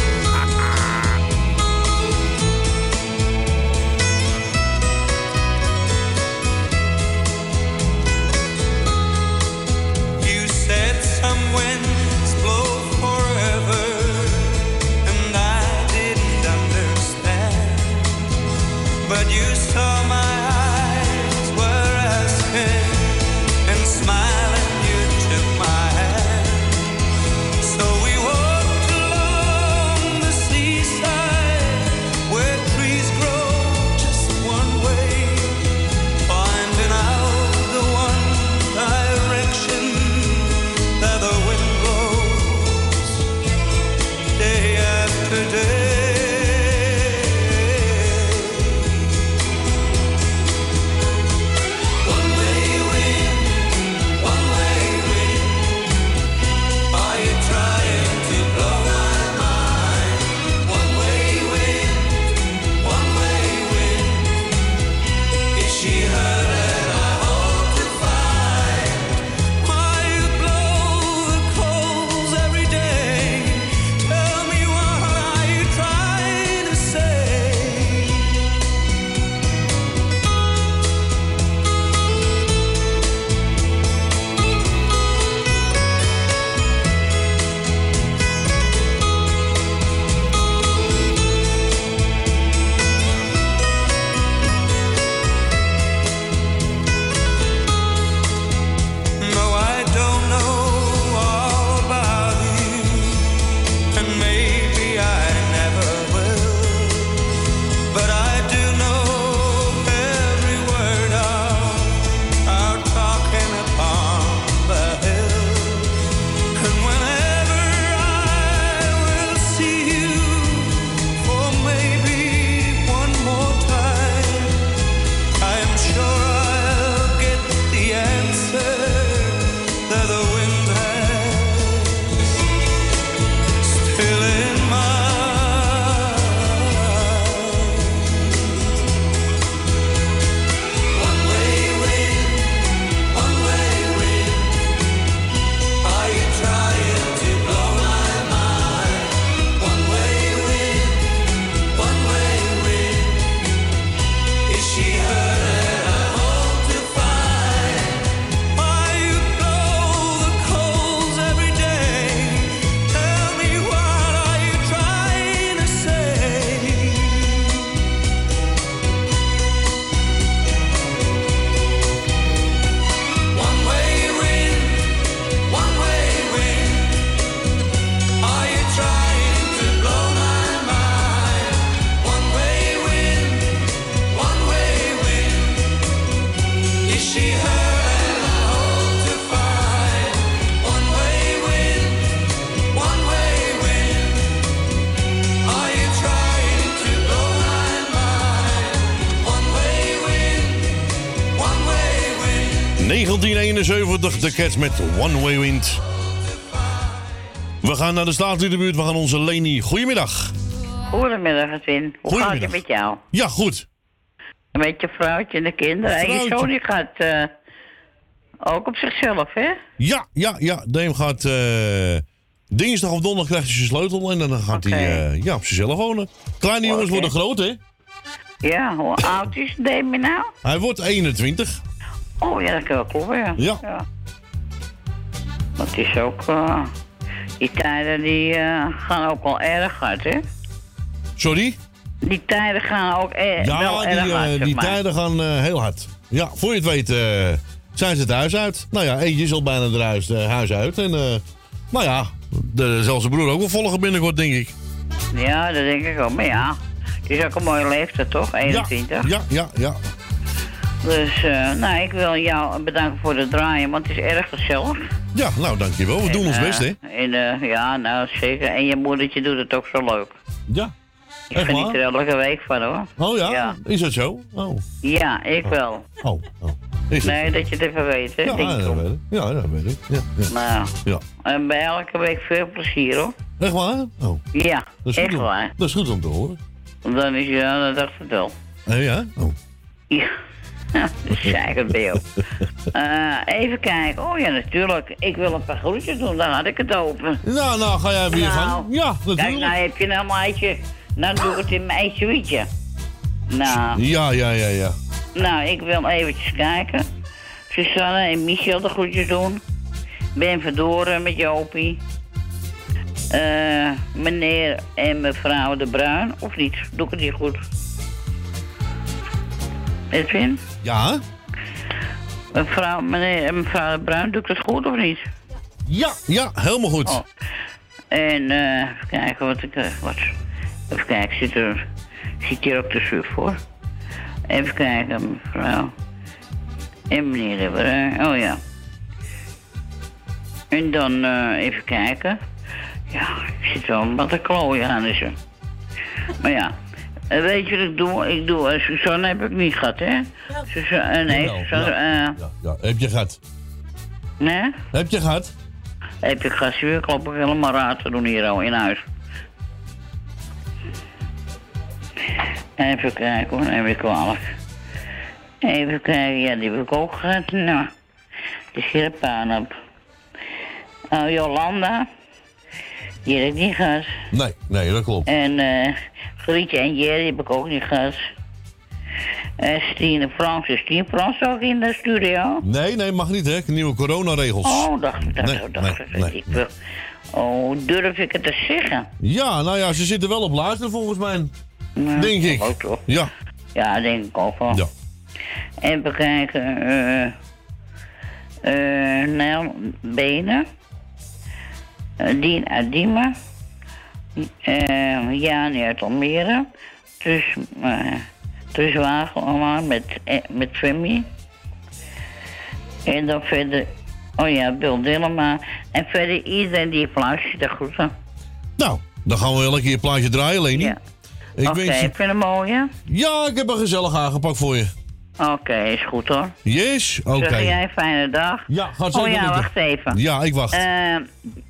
Speaker 3: 1971, de Cats met One Way Wind. We gaan naar de staatsliedenbuurt. We gaan onze Leni. Goedemiddag.
Speaker 17: Goedemiddag, Edwin. Hoe gaat het met jou?
Speaker 3: Ja, goed.
Speaker 17: Met je vrouwtje en de kinderen. En je zoon die gaat eh, ook op zichzelf, hè?
Speaker 3: Ja, ja, ja. Deem gaat eh, dinsdag of donderdag krijgt hij zijn sleutel en dan gaat hij eh, ja, op zichzelf wonen. Kleine jongens worden groot, hè?
Speaker 17: Ja, hoe oud is Demi nou?
Speaker 3: Hij wordt 21.
Speaker 17: Oh ja, dat kan wel kloppen, ja.
Speaker 3: Ja.
Speaker 17: Dat is ook... eh, die tijden die eh, gaan ook wel erg hard, hè?
Speaker 3: Sorry?
Speaker 17: Die tijden gaan ook e-
Speaker 3: Ja,
Speaker 17: wel
Speaker 3: die,
Speaker 17: erg
Speaker 3: eh,
Speaker 17: hard, zeg
Speaker 3: die tijden gaan heel hard. Ja, voor je het weet zijn ze het huis uit. Nou ja, eentje is al bijna het huis, huis uit. En, nou ja, de, zal zijn broer ook wel volgen binnenkort, denk ik.
Speaker 17: Ja, dat denk ik ook. Maar ja, het is ook een mooie leeftijd, toch? 21.
Speaker 3: Ja, ja, ja.
Speaker 17: Dus, eh, nou, ik wil jou bedanken voor het draaien, want het is erg gezellig.
Speaker 3: Ja, nou dankjewel. We doen
Speaker 17: En,
Speaker 3: ons
Speaker 17: eh,
Speaker 3: best, hè?
Speaker 17: En, eh, ja, nou zeker. En je moedertje doet het ook zo leuk.
Speaker 3: Ja.
Speaker 17: Ik
Speaker 3: Echt
Speaker 17: geniet er elke week van, hoor.
Speaker 3: Oh ja?
Speaker 17: Ja,
Speaker 3: Is dat zo? Oh.
Speaker 17: ja ik wel.
Speaker 3: Oh, oh. Is?
Speaker 17: Nee, dat je het even weet, hè?
Speaker 3: Ja, ja, dat weet ik. Ja, dat weet ik. Ja, ja.
Speaker 17: Nou,
Speaker 3: ja.
Speaker 17: en bij elke week veel plezier, hoor.
Speaker 3: Echt waar? Oh.
Speaker 17: Ja,
Speaker 3: Dat is,
Speaker 17: echt
Speaker 3: goed om,
Speaker 17: waar.
Speaker 3: dat is goed om te horen.
Speaker 17: Dan is ja, dat dacht ik wel.
Speaker 3: Eh, ja? Oh.
Speaker 17: Ja, jou. Eh, even kijken. Oh ja, natuurlijk. Ik wil een paar groetjes doen, dan had ik het open.
Speaker 3: Nou, nou, ga jij weer
Speaker 17: Nou,
Speaker 3: van? Ja,
Speaker 17: Kijk,
Speaker 3: natuurlijk.
Speaker 17: nou heb je een meisje. Nou doe ik het in mijn suite. Nou,
Speaker 3: Ja, ja, ja, ja.
Speaker 17: nou, ik wil eventjes kijken. Susanne en Michel de groetjes doen. Ben Verdoren met Jopie. Eh, meneer en mevrouw de Bruin, of niet? Doe ik het hier goed? Edwin?
Speaker 3: Ja?
Speaker 17: Mevrouw, meneer en mevrouw Bruin, doe ik het goed of niet?
Speaker 3: Ja, ja, helemaal goed.
Speaker 17: Oh. En eh, even kijken wat ik. eh, wat, even kijken, zit er. Zit hier ook de suf voor? Even kijken, mevrouw. En meneer Bruin. Oh ja. En dan eh, even kijken. Ja, ik zit wel wat te klooien aan is er. Maar ja. Eh, weet je wat ik doe? Ik doe. eh, Suzanne heb ik niet gehad, hè? Suzanne, eh, nee,
Speaker 3: Jawel,
Speaker 17: Suzanne.
Speaker 3: ja.
Speaker 17: eh,
Speaker 3: Ja, heb je gehad?
Speaker 17: nee?
Speaker 3: Heb je gehad?
Speaker 17: Heb je gas weer? Klop ik helemaal raar te doen hier al in huis. Even kijken hoor, neem ik kwalijk. Even kijken, ja, die heb ik ook gehad. Nou, de scherpaan op. Oh, Jolanda. Die heb ik niet gehad.
Speaker 3: Nee, nee, dat klopt.
Speaker 17: En eh Grietje en Jerry heb ik ook niet gehad. En Stine Frans, is Stine Frans ook in de studio?
Speaker 3: Nee, nee, mag niet, hè? Nieuwe coronaregels.
Speaker 17: Oh, dacht ik, dacht,
Speaker 3: Nee,
Speaker 17: ik, dacht
Speaker 3: nee,
Speaker 17: ik.
Speaker 3: nee,
Speaker 17: ik wil- Oh, durf ik het te zeggen?
Speaker 3: Ja, nou ja, ze zitten wel op luisteren volgens mij.
Speaker 17: Ja,
Speaker 3: Denk ik.
Speaker 17: Ook toch?
Speaker 3: Ja.
Speaker 17: Ja, denk ik ook wel.
Speaker 3: Ja.
Speaker 17: Even kijken. eh eh Nel Benen. eh, Dien Adima. Eh Jani uit Almere. Dus, eh dus allemaal met, eh, met Femi. En dan verder, oh ja, Bill Dillema. En verder iedereen die luistert, de groeten.
Speaker 3: Nou, dan gaan we wel een keer een plaatje draaien, Leni.
Speaker 17: Ja.
Speaker 3: Ik
Speaker 17: Oké,
Speaker 3: wens je-
Speaker 17: vind je hem mooi, hè?
Speaker 3: Ja, ik heb een gezellig aangepakt voor je.
Speaker 17: Oké, is goed hoor.
Speaker 3: Yes? Oké.
Speaker 17: Zeg jij een fijne dag?
Speaker 3: Ja, gaat
Speaker 17: Oh
Speaker 3: zeker
Speaker 17: ja,
Speaker 3: lukken.
Speaker 17: wacht even.
Speaker 3: Ja, ik wacht.
Speaker 17: Eh,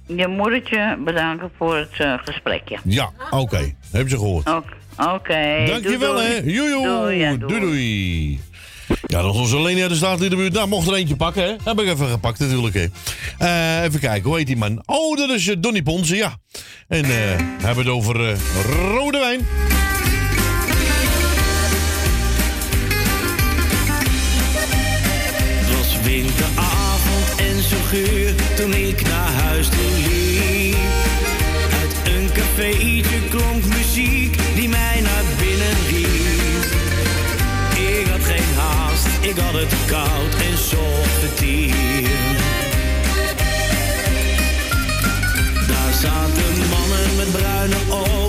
Speaker 17: je moedertje bedanken voor het eh, gesprekje.
Speaker 3: Ja, oké. Heb je gehoord.
Speaker 17: Oké. Oké.
Speaker 3: Dankjewel,
Speaker 17: doei,
Speaker 3: hè.
Speaker 17: doei.
Speaker 3: Joejoe.
Speaker 17: Doei, ja,
Speaker 3: doei, doei. Ja, dat is onze Leni uit de Staatsliedenbuurt. Nou, mocht er eentje pakken, hè. Heb ik even gepakt natuurlijk, hè. Eh, even kijken, hoe heet die man? Oh, dat is eh, Donny Ponsen, ja. En eh, we hebben het over rode wijn.
Speaker 16: Het was winteravond en zo geur toen ik naar huis toe liep. Uit een cafeetje klonk muziek die mij naar binnen riep. Ik had geen haast, ik had het koud en zocht. Daar zaten mannen met bruine ogen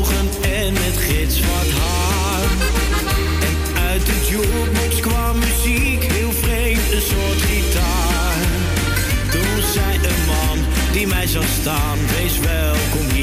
Speaker 16: wees welkom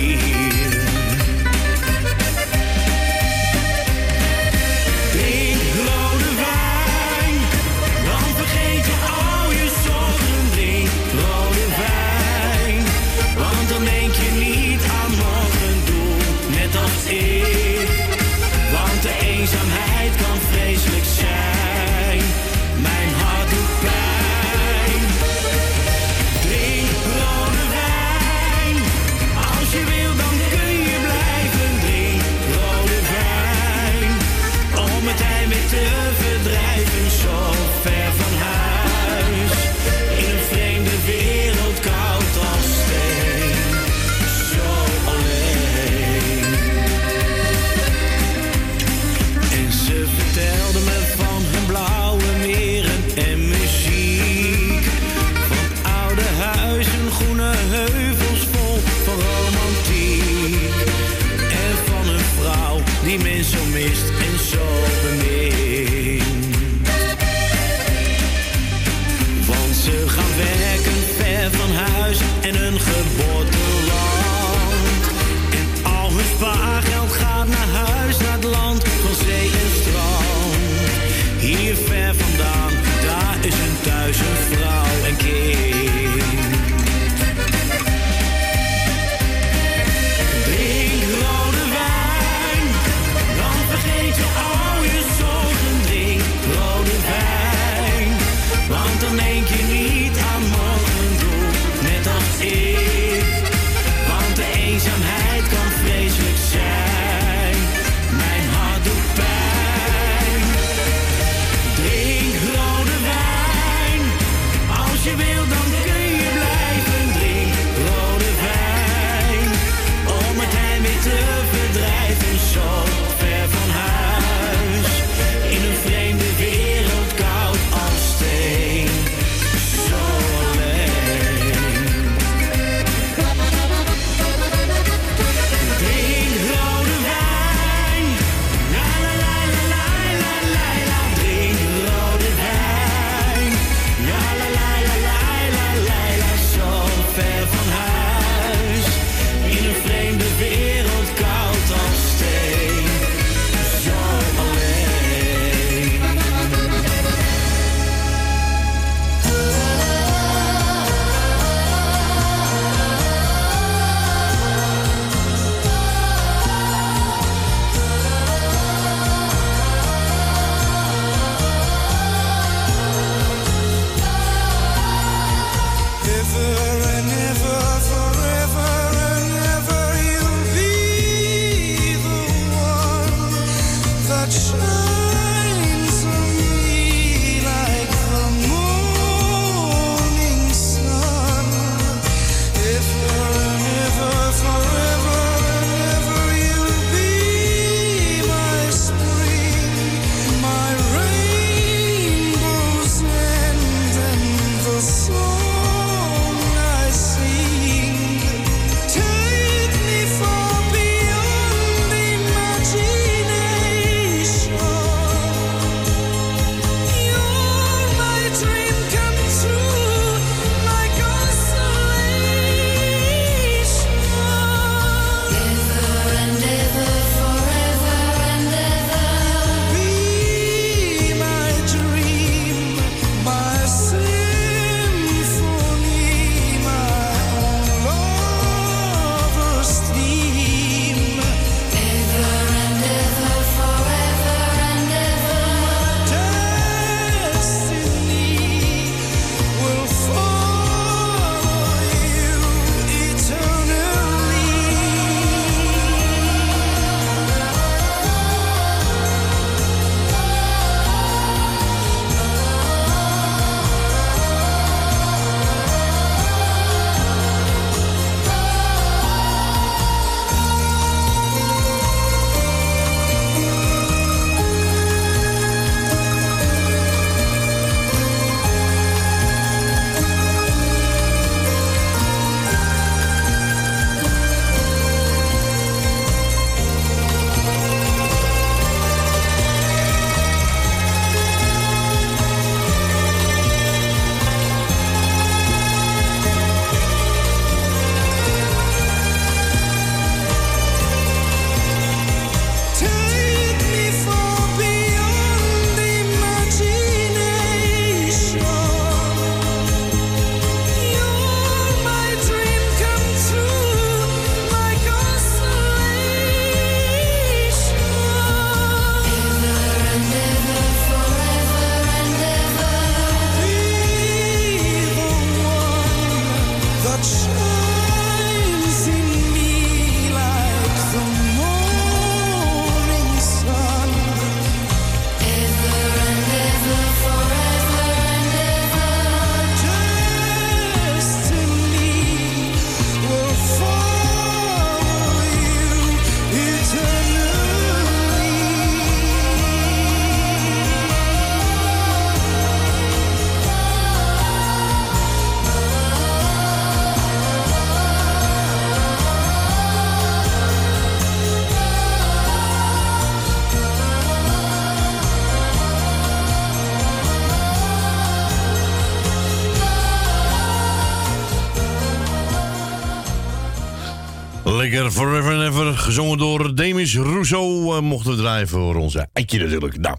Speaker 3: Jazeker, Forever and Ever, gezongen door Demis Rousseau, eh, mochten we draaien voor onze Eitje natuurlijk. Nou,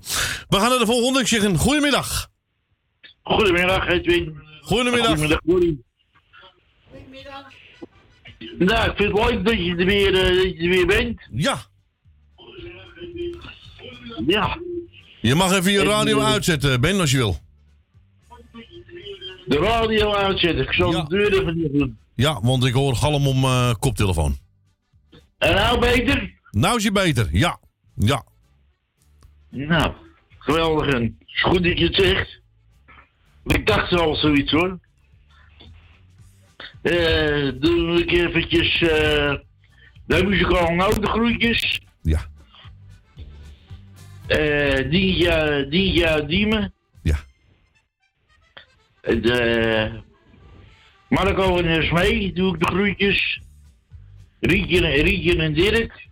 Speaker 3: we gaan naar de volgende. Ik zeg een goedemiddag.
Speaker 18: Goedemiddag, Edwin.
Speaker 3: Goedemiddag.
Speaker 18: Goedemiddag, Willy. Nou, ik vind het leuk dat je er weer, dat je er weer bent.
Speaker 3: Ja.
Speaker 18: Ja,
Speaker 3: Je mag even je radio
Speaker 18: eh,
Speaker 3: uitzetten, Ben, als je wil.
Speaker 18: de radio uitzetten. Ik zal de deur even doen.
Speaker 3: Ja, want ik hoor galm om koptelefoon.
Speaker 18: En nou beter?
Speaker 3: Nou is je beter, ja. Ja.
Speaker 18: Nou, geweldig. En is goed dat je het zegt. Ik dacht al zoiets hoor. Eh, doe ik eventjes eh de notengroetjes.
Speaker 3: Ja.
Speaker 18: Eh, Dientje, Dientje uit Diemen.
Speaker 3: Ja.
Speaker 18: De Marco en Smee doe ik de groetjes. Rietje, Rietje en Dirk.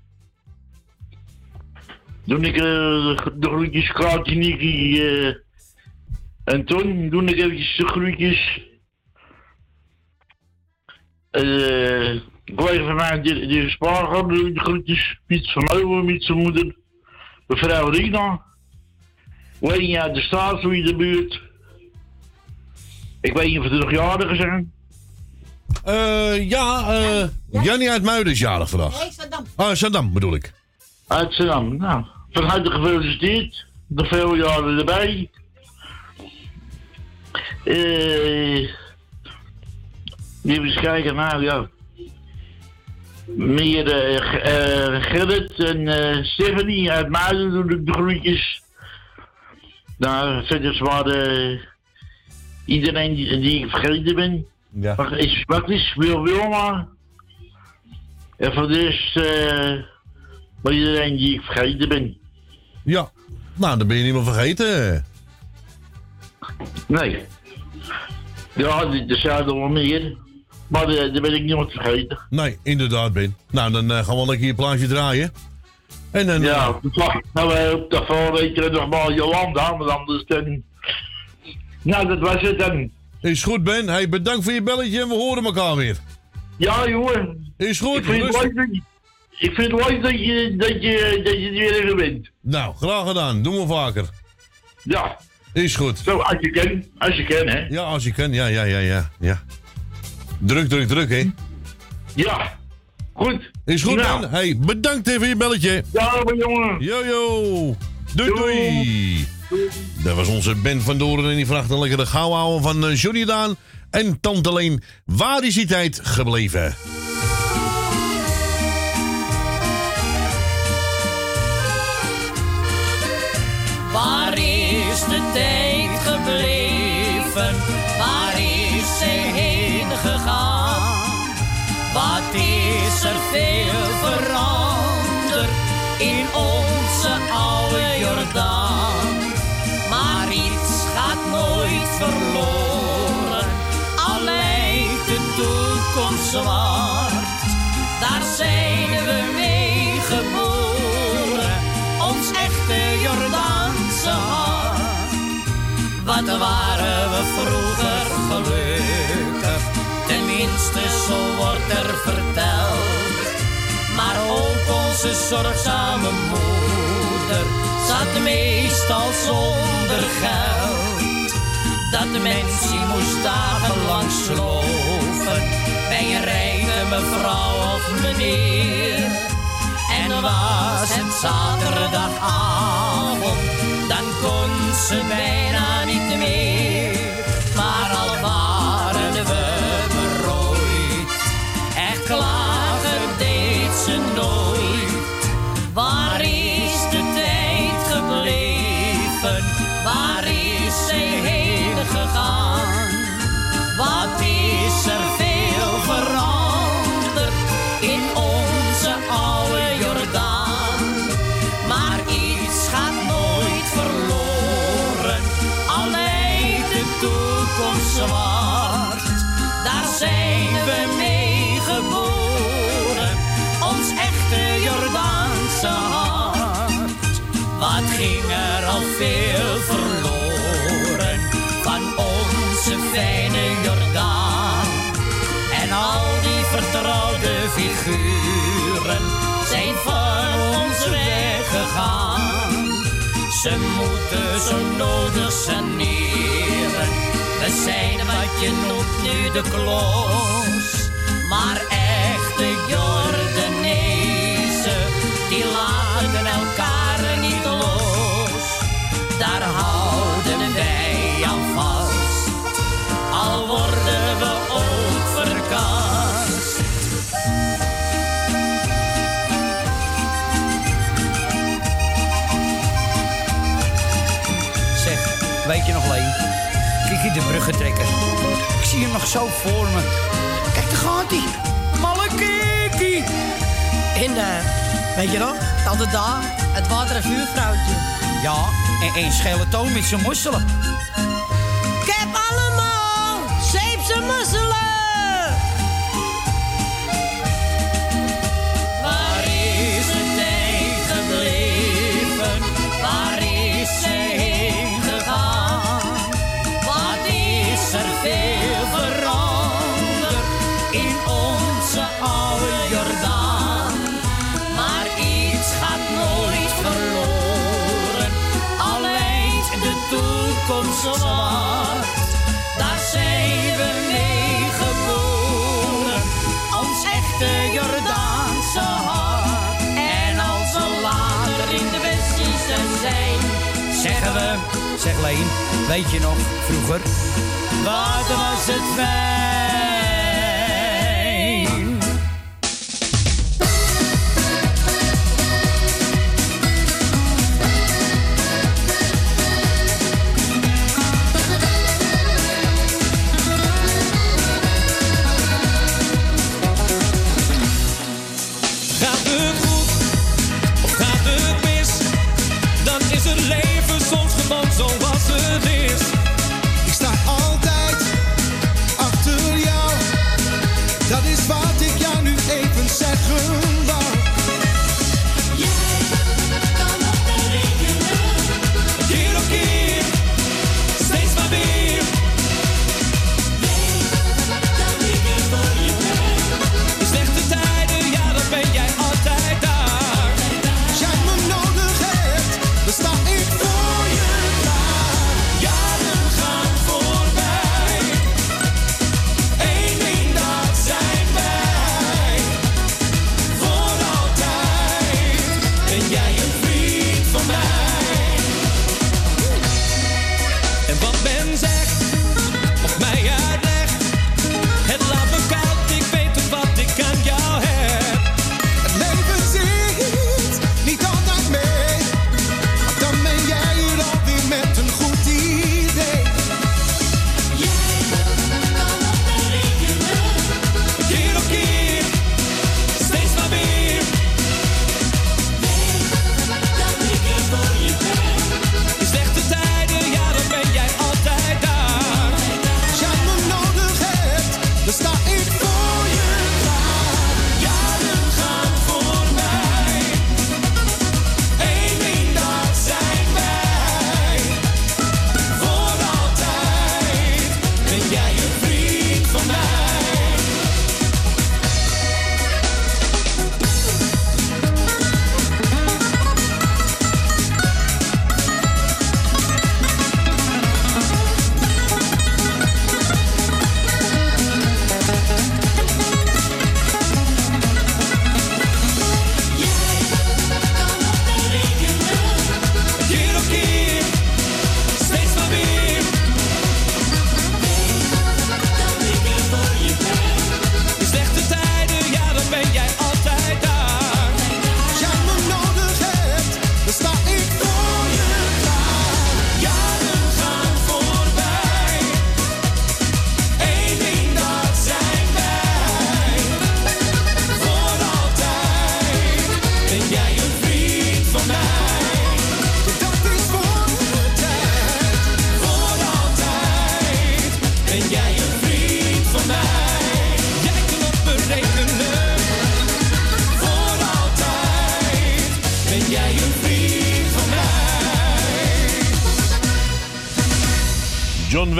Speaker 18: Doe ik eh, de groetjes Klaartje, Nicky eh, en Ton. Doe ik eventjes de groetjes. Eh, ik weet van mij, doe ik de groetjes. Piet van Meuwen met zijn moeder. Mevrouw Rina. Lenny uit de Staatswie de buurt. Ik weet niet of er nog jarigen zijn.
Speaker 3: Eh, ja, eh Jannie uit Muiden is jarig vandaag.
Speaker 19: Nee, Saddam.
Speaker 3: Ah, Saddam bedoel ik.
Speaker 18: Uit Zandam. Nou, van harte gefeliciteerd. Nog veel jaren erbij. Eh, even eens kijken, nou ja. Meer eh, eh, Gerrit en Stephanie uit Muiden doen ik de groetjes. Nou, verder maar eh, iedereen die, die ik vergeten ben.
Speaker 3: Ja.
Speaker 18: Is, wat is Wil Wilma? En voor de rest, eh, maar iedereen die ik vergeten ben.
Speaker 3: Ja. Nou, dan ben je niet meer vergeten.
Speaker 18: Nee. Ja, er zijn er wel meer. Maar eh, daar ben ik nooit vergeten.
Speaker 3: Nee, inderdaad, Ben. Nou, dan eh, gaan we lekker je plaatje draaien. En dan...
Speaker 18: Ja, toevallig nou, eh, op de voorweek nog maar Jolanda, maar anders dan... Nou, dat was het dan.
Speaker 3: Is goed, Ben. Hey, bedankt voor je belletje en we horen elkaar weer.
Speaker 18: Ja, jongen.
Speaker 3: Is goed,
Speaker 18: Ik vind het
Speaker 3: rustig.
Speaker 18: leuk dat je, ik vind het leuk dat je, dat je, dat je er weer even bent.
Speaker 3: Nou, graag gedaan. Doen we vaker.
Speaker 18: Ja.
Speaker 3: Is goed.
Speaker 18: Zo, als je kan. Als je kan, hè.
Speaker 3: Ja, als je kan. Ja, ja, ja, ja. ja. Druk, druk, druk, hè.
Speaker 18: Ja. Goed.
Speaker 3: Is goed,
Speaker 18: Nou.
Speaker 3: Ben. Hey, bedankt even voor je belletje.
Speaker 18: Ja, jongen.
Speaker 3: Yo, yo. Doei, doei. Dat was onze Ben van Doren en die vraagt een lekkere houden van eh, Daan. En Tante Leen, waar is die tijd gebleven?
Speaker 9: Waar is de tijd gebleven? Er verteld. Maar ook onze zorgzame moeder zat meestal zonder geld. Dat mens die moest dagenlang sloven bij een rijke mevrouw of meneer. En was het zaterdagavond, dan kon ze bijna niet meer. Ze moeten zo nodig saneren. We zijn wat je noemt nu de kloos, Maar echte
Speaker 15: jongen De Bruggentrekker. Ik zie hem nog zo voor me. Kijk, daar gaat hij. Malekiki.
Speaker 20: En, uh, weet je nog? Tante Da, het water- en vuurvrouwtje.
Speaker 15: Ja, en, één schele toon met zijn mosselen.
Speaker 20: Ik heb allemaal zeepse
Speaker 9: mosselen.
Speaker 15: zeg Leen, weet je nog, vroeger?
Speaker 9: Wat was het fijn?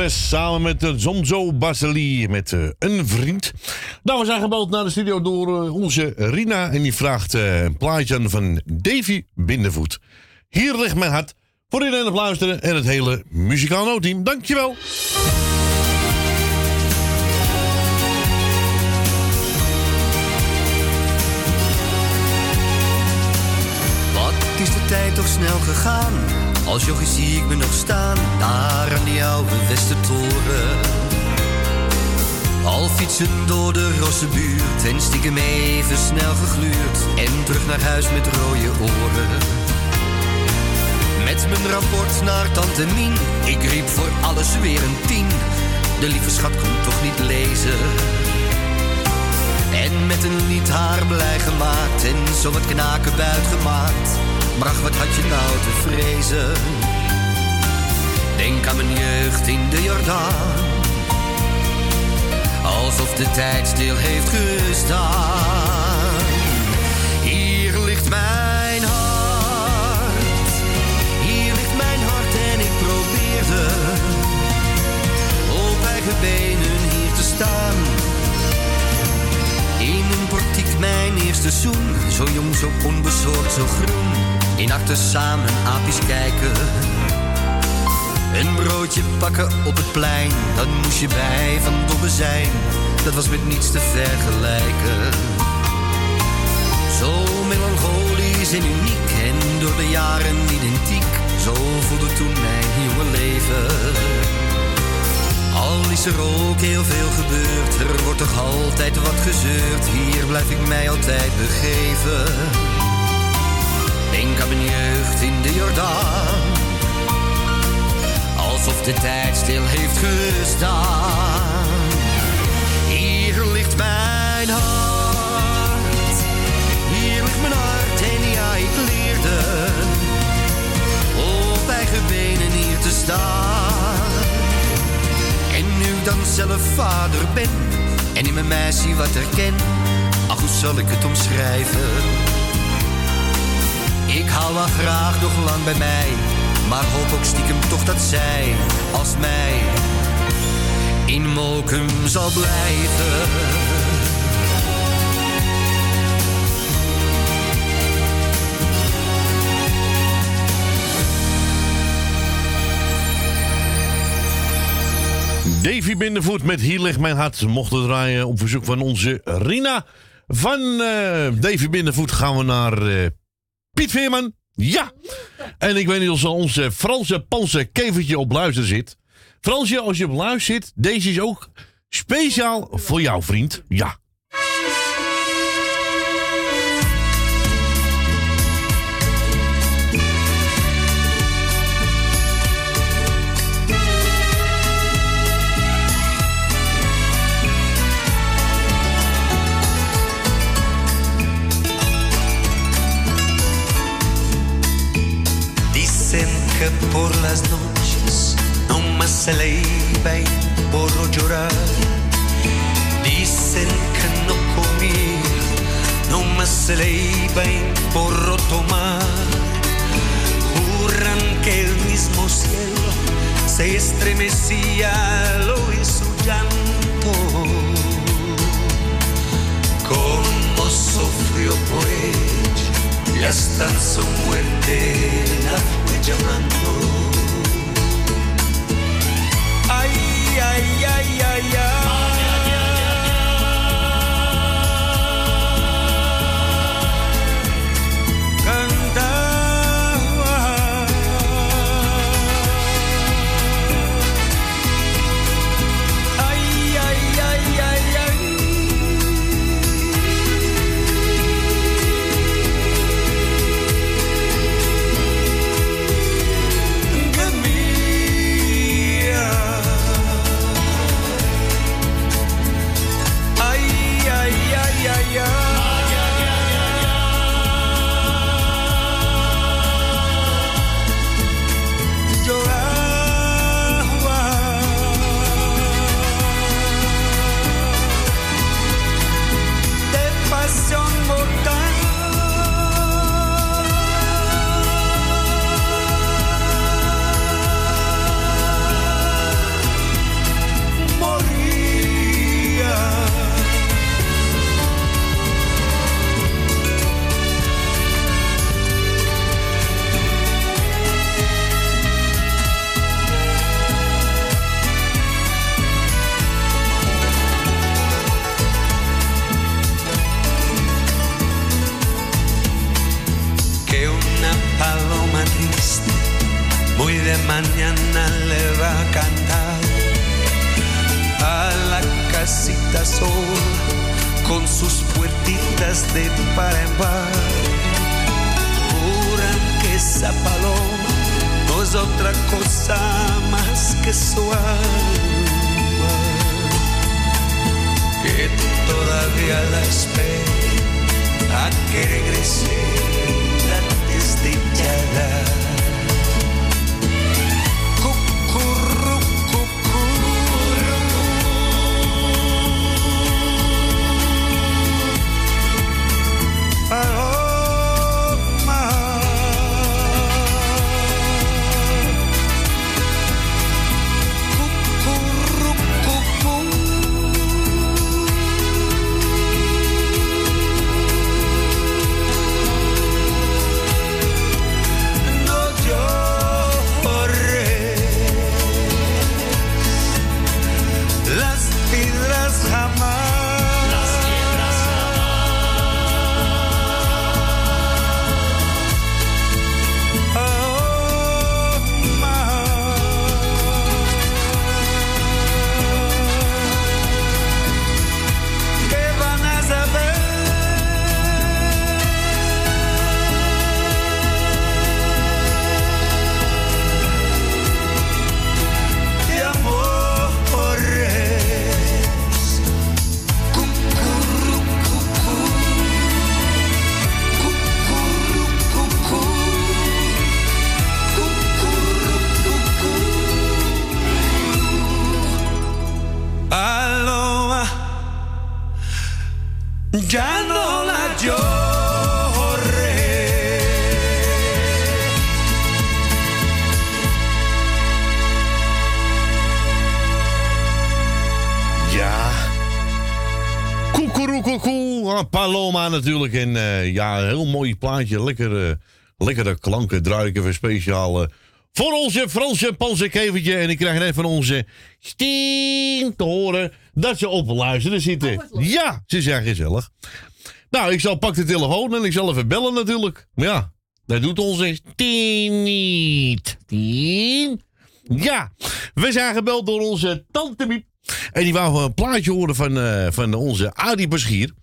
Speaker 3: Samen met de Zonzo met eh, een vriend. Nou, we zijn gebeld naar de studio door eh, onze Rina en die vraagt een plaatje aan van Davy Bindervoet. Hier ligt mijn hart voor iedereen op luisteren en het hele muzikaal noodteam. Dankjewel.
Speaker 21: Wat is de tijd toch snel gegaan? Als jochie zie ik me nog staan, daar aan die oude Westertoren. Al fietsen door de rosse buurt en stiekem even snel gegluurd. En terug naar huis met rode oren. Met mijn rapport naar tante Mien, ik riep voor alles weer een tien. De lieve schat kon toch niet lezen. En met een lied haar blij gemaakt en zo wat knaken buitgemaakt. Bracht, wat had je nou te vrezen? Denk aan mijn jeugd in de Jordaan. Alsof de tijd stil heeft gestaan. Hier ligt mijn hart. Hier ligt mijn hart en ik probeerde op eigen benen hier te staan. In een portiek mijn eerste zoen. Zo jong, zo onbezorgd, zo groen. In samen apies kijken. Een broodje pakken op het plein. Dan moest je bij van domme zijn. Dat was met niets te vergelijken. Zo melancholisch en uniek. En door de jaren identiek. Zo voelde toen mijn jonge leven. Al is er ook heel veel gebeurd, er wordt toch altijd wat gezeurd. Hier blijf ik mij altijd begeven. Denk aan mijn jeugd in de Jordaan. Alsof de tijd stil heeft gestaan. Hier ligt mijn hart. Hier ligt mijn hart en ja, ik leerde op eigen benen hier te staan. En nu dan zelf vader ben en in mijn meisje wat herken, ach hoe zal ik het omschrijven? Ik hou haar graag nog lang bij mij, maar hoop ook stiekem toch dat zij, als mij, in Mokum zal blijven.
Speaker 3: Davy Bindervoet met Hier ligt mijn hart. Mochten draaien op verzoek van onze Rina. Van eh, Davy Bindervoet gaan we naar eh, Piet Veerman. Ja! En ik weet niet of onze Franse panse kevertje op luister zit. Fransje, als je op luister zit, deze is ook speciaal voor jou, vriend. Ja.
Speaker 22: Por las noches no más se le iba y por llorar. Dicen que no comía, no más se le iba y por tomar. Juran que el mismo cielo se estremecía al oír su llanto. Como sufrió por ella y hasta su muerte la llamando. Ay, ay, ay, ay, ay. mañana le va a cantar a la casita
Speaker 23: sol con sus puertitas de par en par. Juran que esa paloma no es otra cosa más que su alma, que todavía la espera a que regrese.
Speaker 3: Natuurlijk. En eh, ja, een heel mooi plaatje. Lekker, eh, lekkere klanken draaien even speciaal. eh, voor onze Franse panzerkevertje. En ik krijg net van onze Stien te horen dat ze op luisteren zitten. Ja, ze zijn gezellig. Nou, ik zal pak de telefoon en ik zal even bellen natuurlijk. Ja, dat doet onze Stien niet. Stien? Ja, we zijn gebeld door onze tante Miep. En die wou een plaatje horen van, van onze Adi Beschier.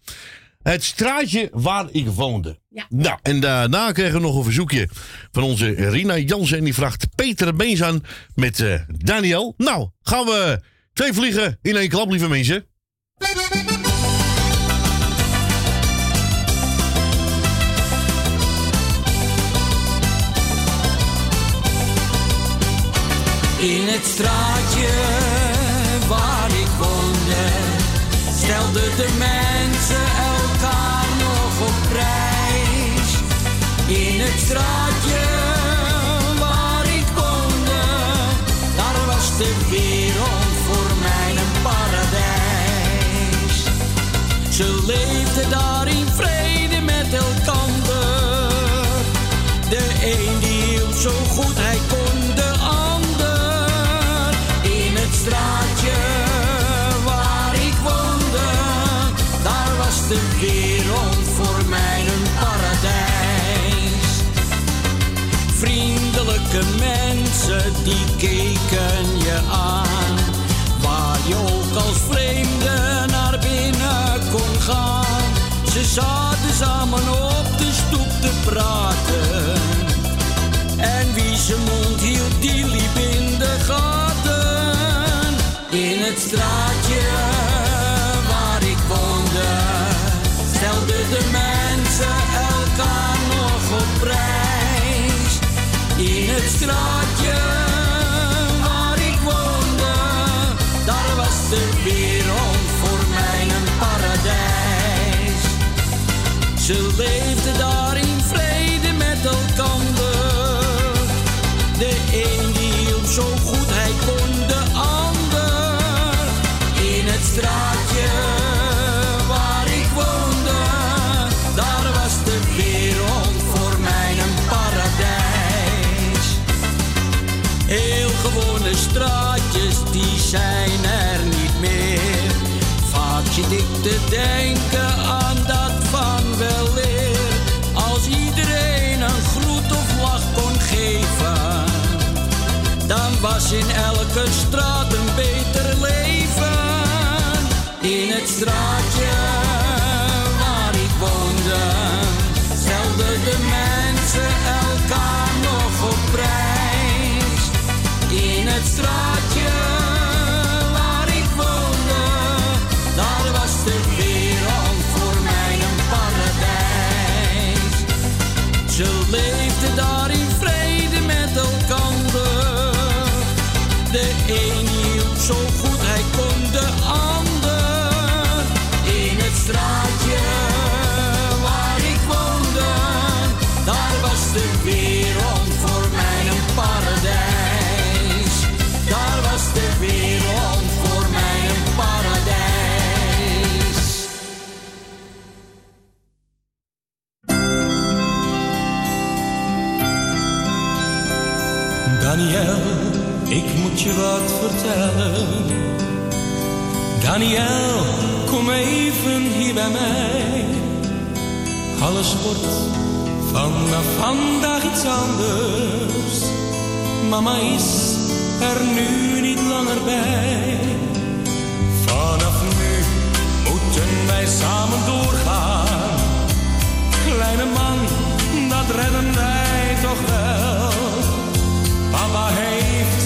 Speaker 3: Het straatje waar ik woonde. Nou, en daarna kregen we nog een verzoekje van onze Rina Jansen. En die vraagt Peter Beens aan met eh, Daniel. Nou, gaan we twee vliegen in één klap, lieve mensen.
Speaker 24: In het straatje waar ik woonde, stelden de mensen het straatje waar ik woonde, daar was de wereld voor mij een paradijs. Ze leefden daar in vrede met elkander. De een die hield zo goed hij kon de ander. In het straatje mensen die keken je aan. Waar je ook als vreemde naar binnen kon gaan. Ze zaten samen op de stoep te praten. En wie zijn mond hield, die liep in de gaten. In het straatje Ze leefden in elke straat
Speaker 25: je wat vertellen. Daniel, kom even hier bij mij. Alles wordt vanaf vandaag iets anders. Mama is er nu niet langer bij. Vanaf nu moeten wij samen doorgaan. Kleine man, dat redden wij toch wel. Papa heeft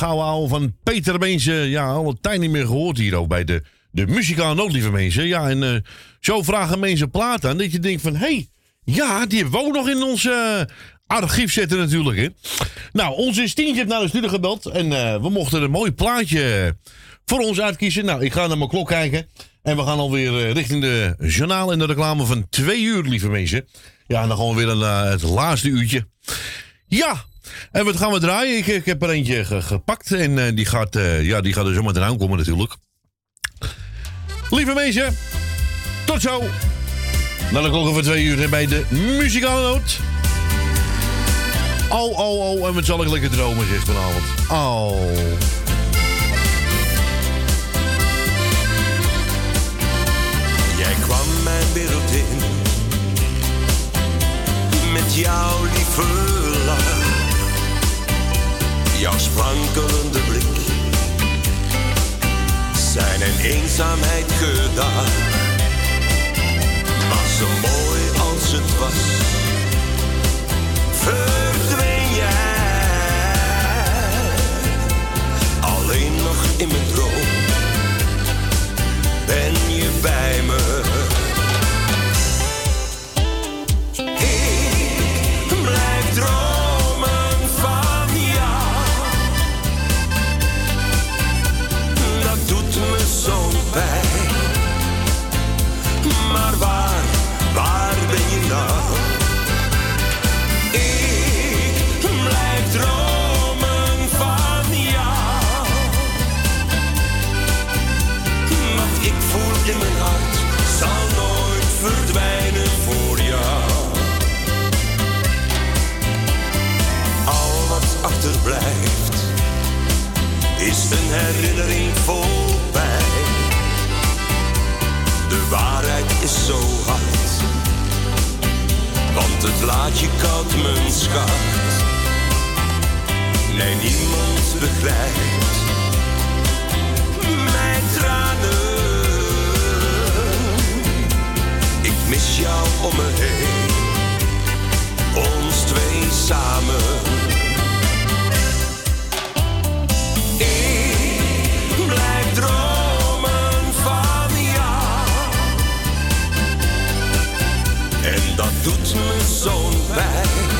Speaker 3: gouden ouwe van Peter Beentje. Ja, al een tijd niet meer gehoord hier ook bij de, de muzikale noot, lieve mensen. Ja, en eh, zo vragen mensen platen aan dat je denkt van... hé, hey, ja, die hebben we nog in ons eh, archief zetten natuurlijk, hè. Nou, onze Stientje heeft naar de studio gebeld en eh, we mochten een mooi plaatje voor ons uitkiezen. Nou, ik ga naar mijn klok kijken en we gaan alweer richting de journaal en de reclame van twee uur, lieve mensen. Ja, en dan we weer een, het laatste uurtje. Ja, en wat gaan we draaien? Ik, ik heb er eentje ge- gepakt en eh, die, gaat, eh, ja, die gaat er zometeen aankomen natuurlijk. Lieve mensen, tot zo. Naar de klokken van twee uur bij de muzikale noot. Oh, oh, oh, en wat zal ik lekker dromen vanavond. Oh.
Speaker 26: Jij kwam mijn wereld in met jouw lach, jouw sprankelende blik, zijn en eenzaamheid gedaan. Maar zo mooi als het was, verdween jij alleen nog in mijn droom. Ben je bij me? want het laatje koud mijn schat. Nee, niemand begrijpt mijn tranen. Ik mis jou om me heen, ons twee samen.
Speaker 21: Bye.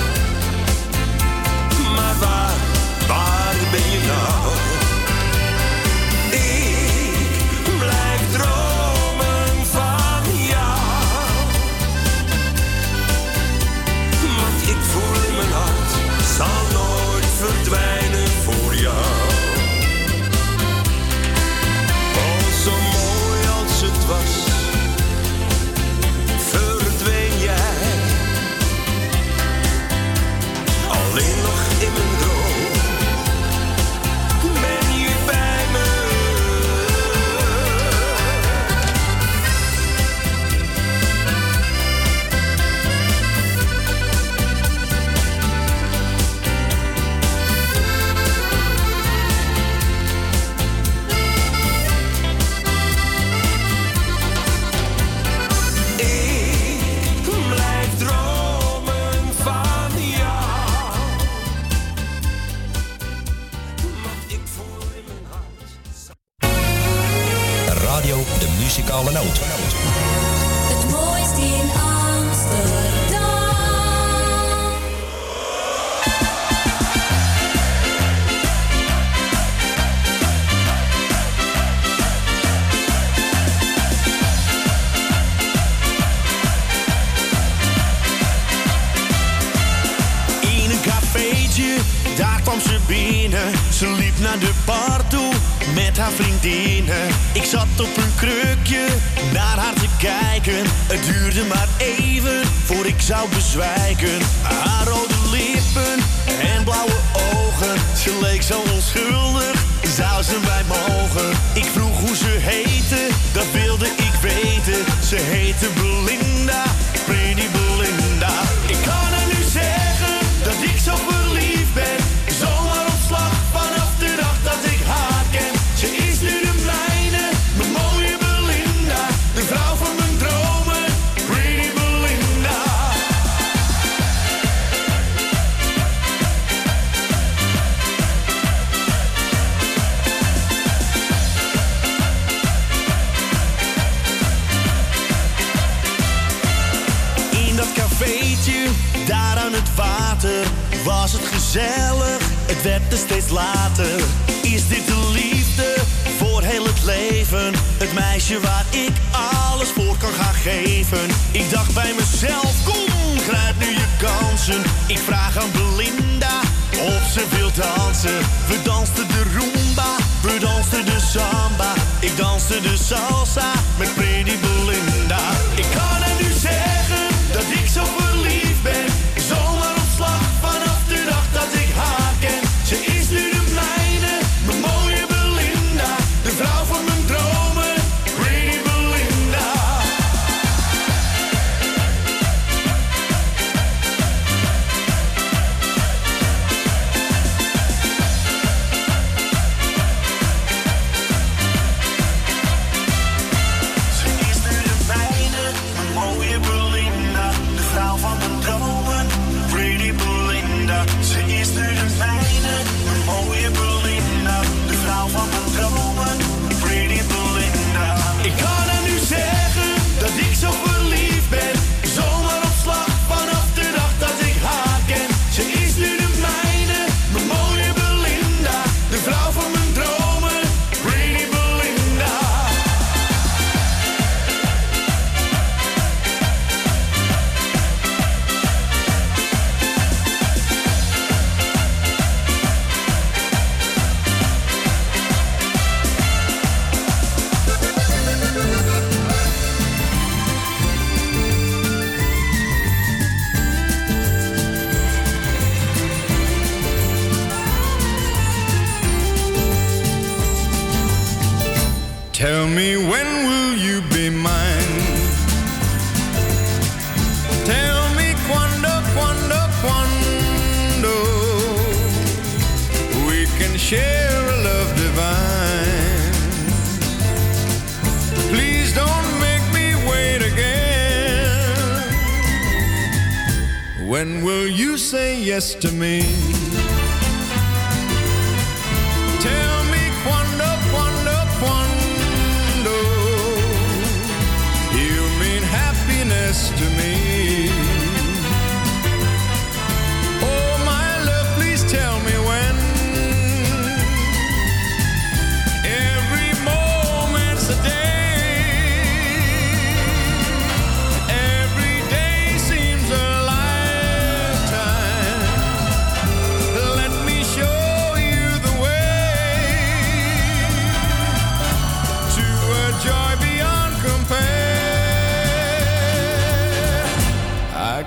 Speaker 21: When will you
Speaker 23: say yes to me?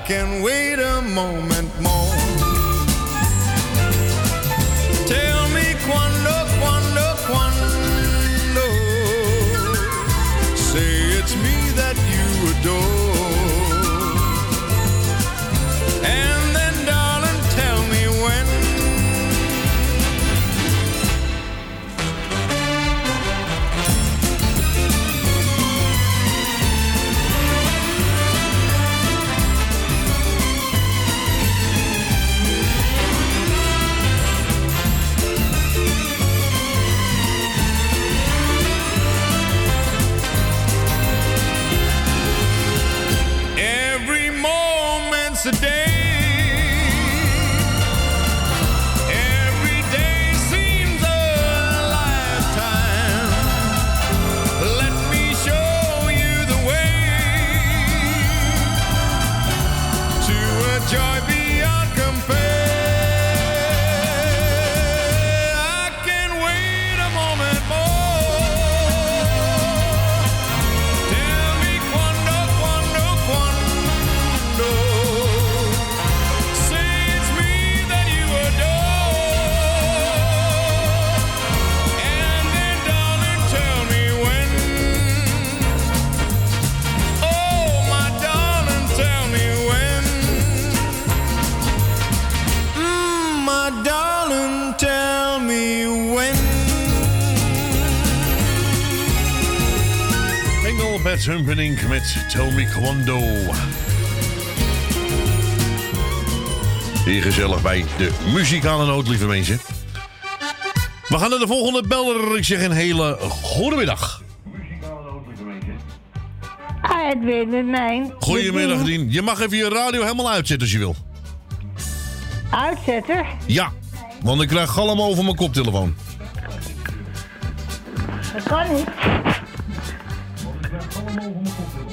Speaker 23: Can wait a moment
Speaker 3: Engelbert Humperdinck met Tell Me Quando. Hier gezellig bij de muzikale noot, lieve mensen. We gaan naar de volgende beller. Ik zeg een hele goede middag.
Speaker 27: Het weer met mij.
Speaker 3: Goedemiddag, Dien. Je mag even je radio helemaal uitzetten als je wil.
Speaker 27: Uitzetten?
Speaker 3: Ja, want ik krijg galm over mijn koptelefoon.
Speaker 27: Dat kan niet. Daar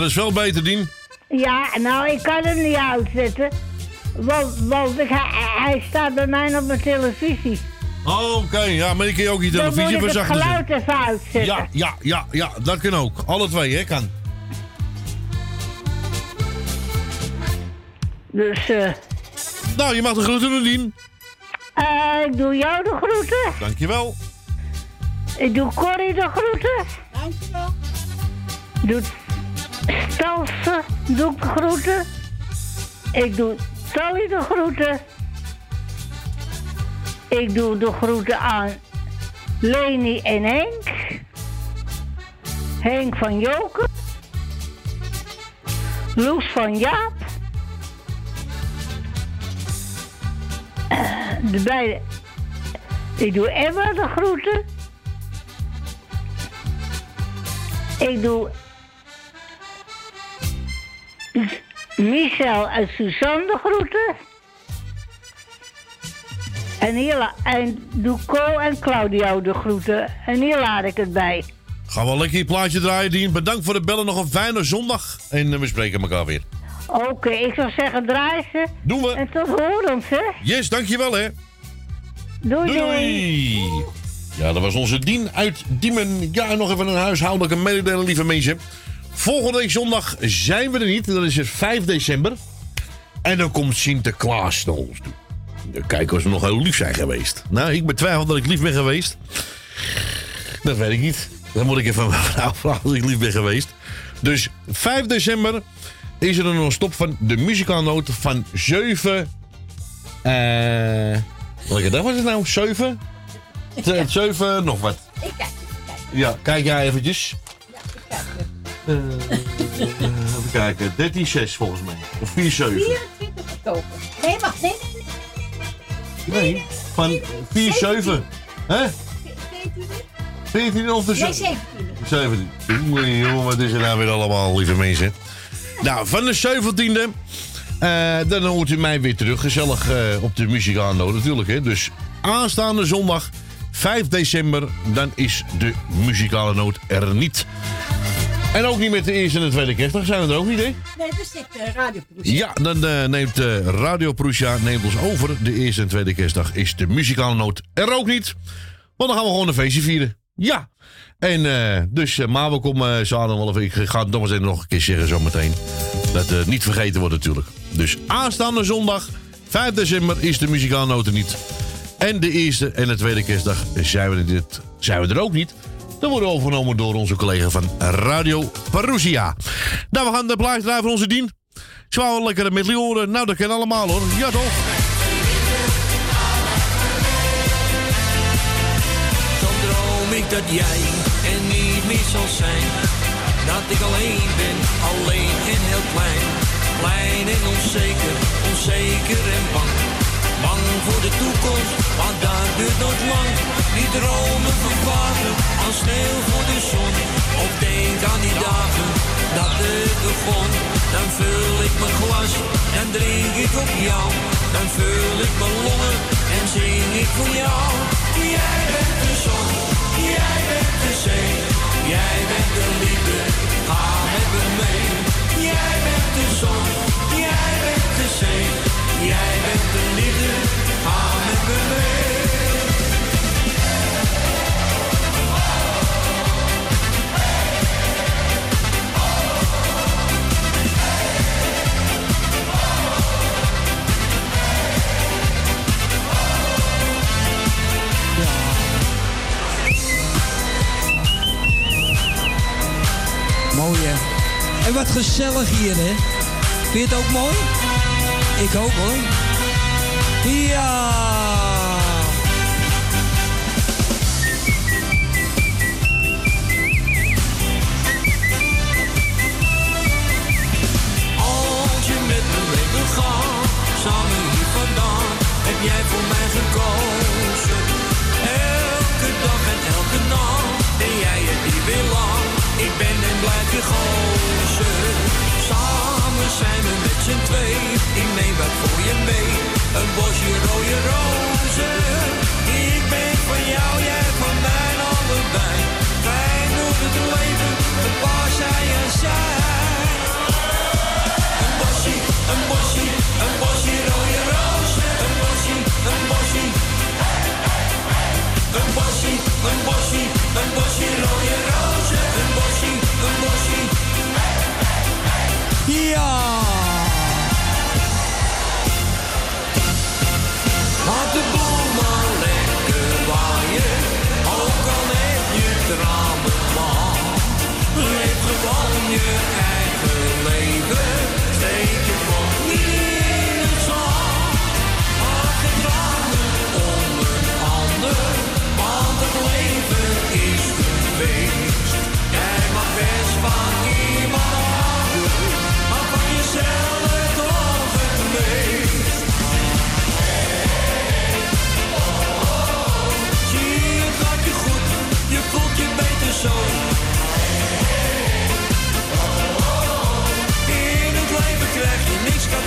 Speaker 3: dat is wel beter, Dien.
Speaker 27: Ja, nou, ik kan hem niet uitzetten. Want, want ik, hij, staat bij mij op mijn televisie.
Speaker 3: Oh, Oké, ja, maar ik kan je ook je
Speaker 27: Dan
Speaker 3: televisie
Speaker 27: moet ik het
Speaker 3: verzachten.
Speaker 27: geluid even uitzetten.
Speaker 3: Ja, ja, ja, ja, dat kan ook. Alle twee, hè, kan.
Speaker 27: Dus, eh...
Speaker 3: Nou, je mag de groeten doen, Dien.
Speaker 27: eh, ik doe jou de groeten.
Speaker 3: Dankjewel.
Speaker 27: Ik doe Corrie de groeten.
Speaker 28: Dankjewel.
Speaker 27: Doe Stelsen, doe ik de groeten. Ik doe Tally de groeten. Ik doe de groeten aan Leni en Henk. Henk van Joken. Loes van Jaap. Eh, De. Ik doe Emma de groeten. Ik doe Michel en Suzanne de groeten. En hier en doe Co en Claudio de groeten. En hier laat ik het bij.
Speaker 3: Gaan we lekker je plaatje draaien, Dien. Bedankt voor het bellen. Nog een fijne zondag. En eh, we spreken elkaar weer.
Speaker 27: Oké, ik zou zeggen draai ze.
Speaker 3: Doen we.
Speaker 27: En tot horens, hè.
Speaker 3: Yes, dankjewel hè.
Speaker 27: Doei,
Speaker 3: Doei, doei. Ja, dat was onze Dien uit Diemen. Ja, en nog even een huishoudelijke mededeling, lieve mensen. Volgende week zondag zijn we er niet. Dat is het 5 december. En dan komt Sinterklaas naar ons toe. Dan kijken of ze nog heel lief zijn geweest. Nou, ik betwijfel dat ik lief ben geweest. Dat weet ik niet. Dan moet ik even aan mijn vrouw vragen of ik lief ben geweest. Dus 5 december is er een non-stop van de muzikaalnoot van 7... eh welke dag was het nou? 7? 7 nog wat.
Speaker 29: Ik kijk.
Speaker 3: Ja, kijk jij eventjes. Eh, even kijken, 13, 6 volgens mij. Of 4, 7.
Speaker 29: 24 oktober. Nee, wacht. Nee, nee,
Speaker 3: Nee, van 4, 7. Hè?
Speaker 29: nee.
Speaker 3: 14 of de
Speaker 29: Nee,
Speaker 3: 7?
Speaker 29: 17.
Speaker 3: 17. Jongen, jongen, wat is er nou weer allemaal, lieve mensen? Nou, van de 17e. eh, dan hoort u mij weer terug. Gezellig eh, op de muzikaalnoot natuurlijk. Hè. Dus aanstaande zondag 5 december. Dan is de muzikale noot er niet. En ook niet met de eerste en de tweede kerstdag zijn we er ook niet, hè?
Speaker 29: Nee, dus dit uh, Radio
Speaker 3: Ja, dan eh, neemt eh, Radio Prussia neemt ons over. De eerste en tweede kerstdag is de muzikale noot er ook niet. Want dan gaan we gewoon een feestje vieren. Ja. En eh, dus, uh, maar we komen zaterdag wel. Ik ga het nog eens even nog een keer zeggen zometeen. Dat het niet vergeten wordt natuurlijk. Dus aanstaande zondag, 5 december, is de muzikale noot er niet. En de eerste en de tweede kerstdag zijn we, dit, zijn we er ook niet. Worden we overgenomen door onze collega van Radio Parousia. Nou, we gaan de plaats draaien van onze dien. Zwaar lekker met horen. Nou, dat kan allemaal hoor. Ja toch?
Speaker 2: Ik dat jij er niet meer zal zijn. Dat ik alleen ben, alleen en heel klein. Klein en onzeker, onzeker en bang. Bang voor de toekomst, want dat duurt nooit lang. Die dromen vervagen als sneeuw voor de zon. Of denk aan die dagen dat het begon. Dan vul ik mijn glas, dan drink ik op jou. Dan vul ik mijn longen en zing ik voor jou. Jij bent de zon, jij bent de zee. Jij bent de liefde, ga met me mee. Jij bent de zon, jij bent de zee. Jij bent de liefde, ga met me mee.
Speaker 30: En wat gezellig hier hè. Vind je het ook mooi? Ik ook hoor. Ja.
Speaker 2: Als je met me mee wil gaan, samen hier vandaan, heb jij voor mij gekozen. Elke dag en elke nacht ben jij het niet weer lang. Ik ben blijf je gozer. Samen zijn we met z'n twee, ik neem wat voor je mee. Een bosje rode rozen. Ik ben van jou, jij van mij allebei. Fijn door het leven, een paar zij en zij.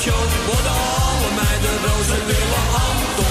Speaker 26: showt, worden alle meiden roos en willen Anton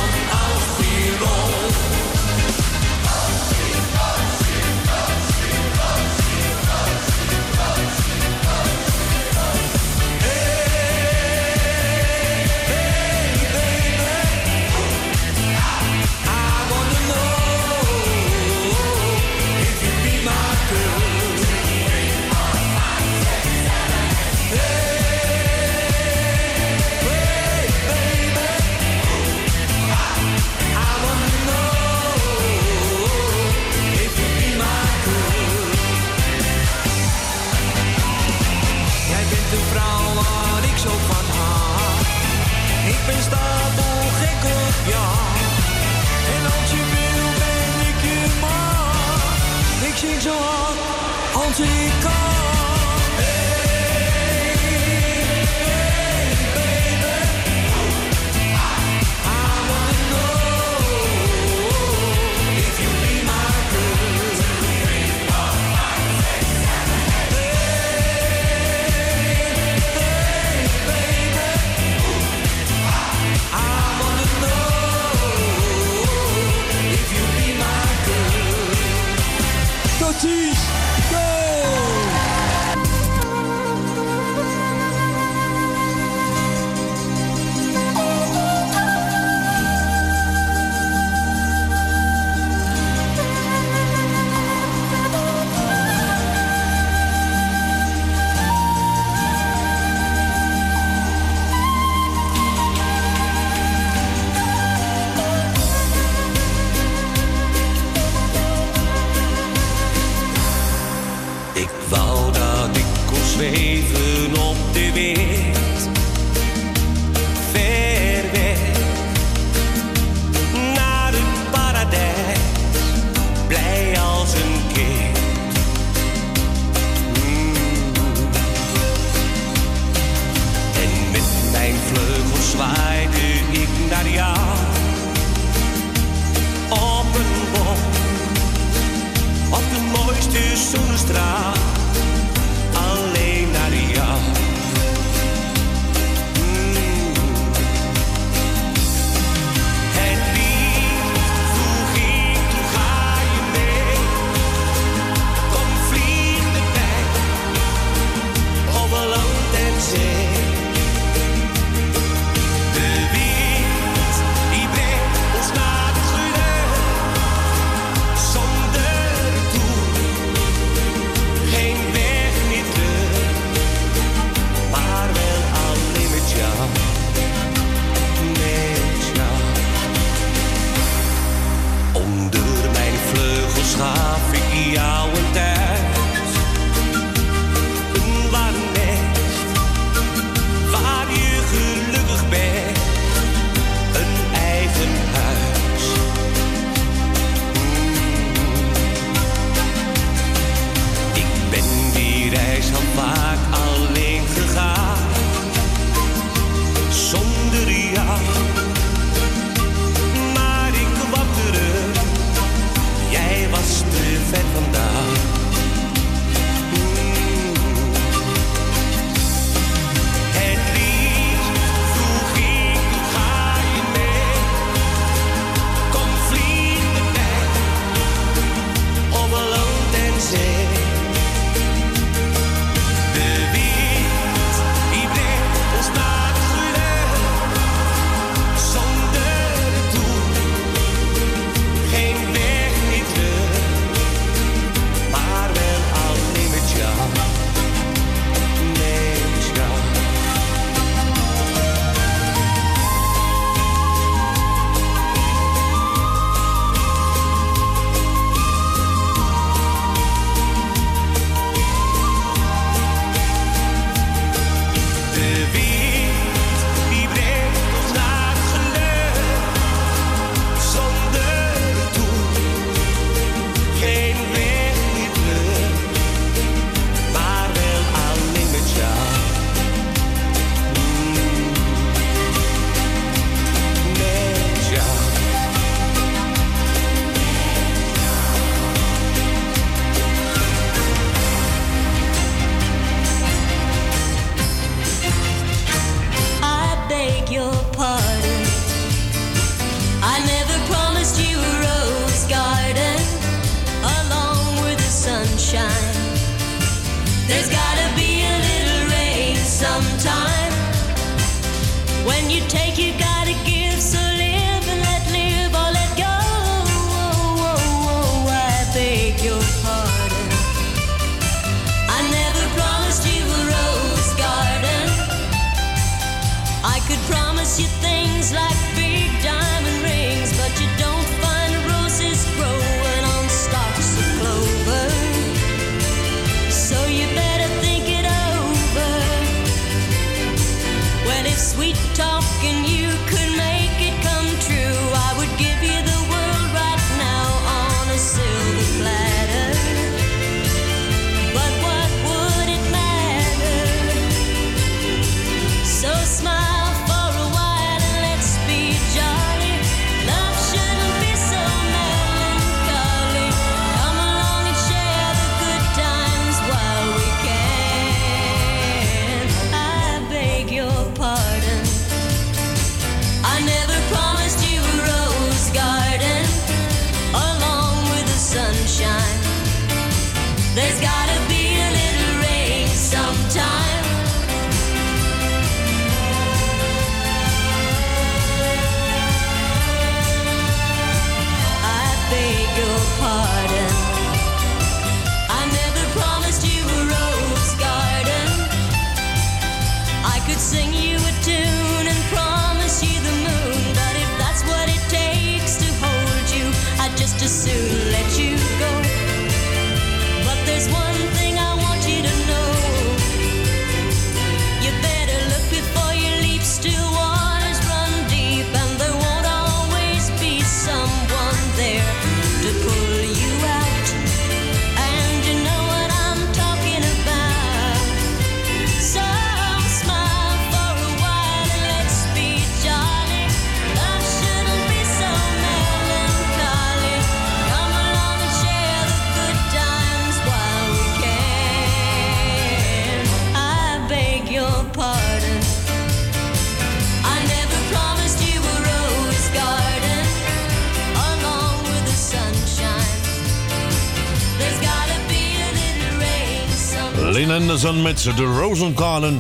Speaker 31: met de
Speaker 3: Rosengarden.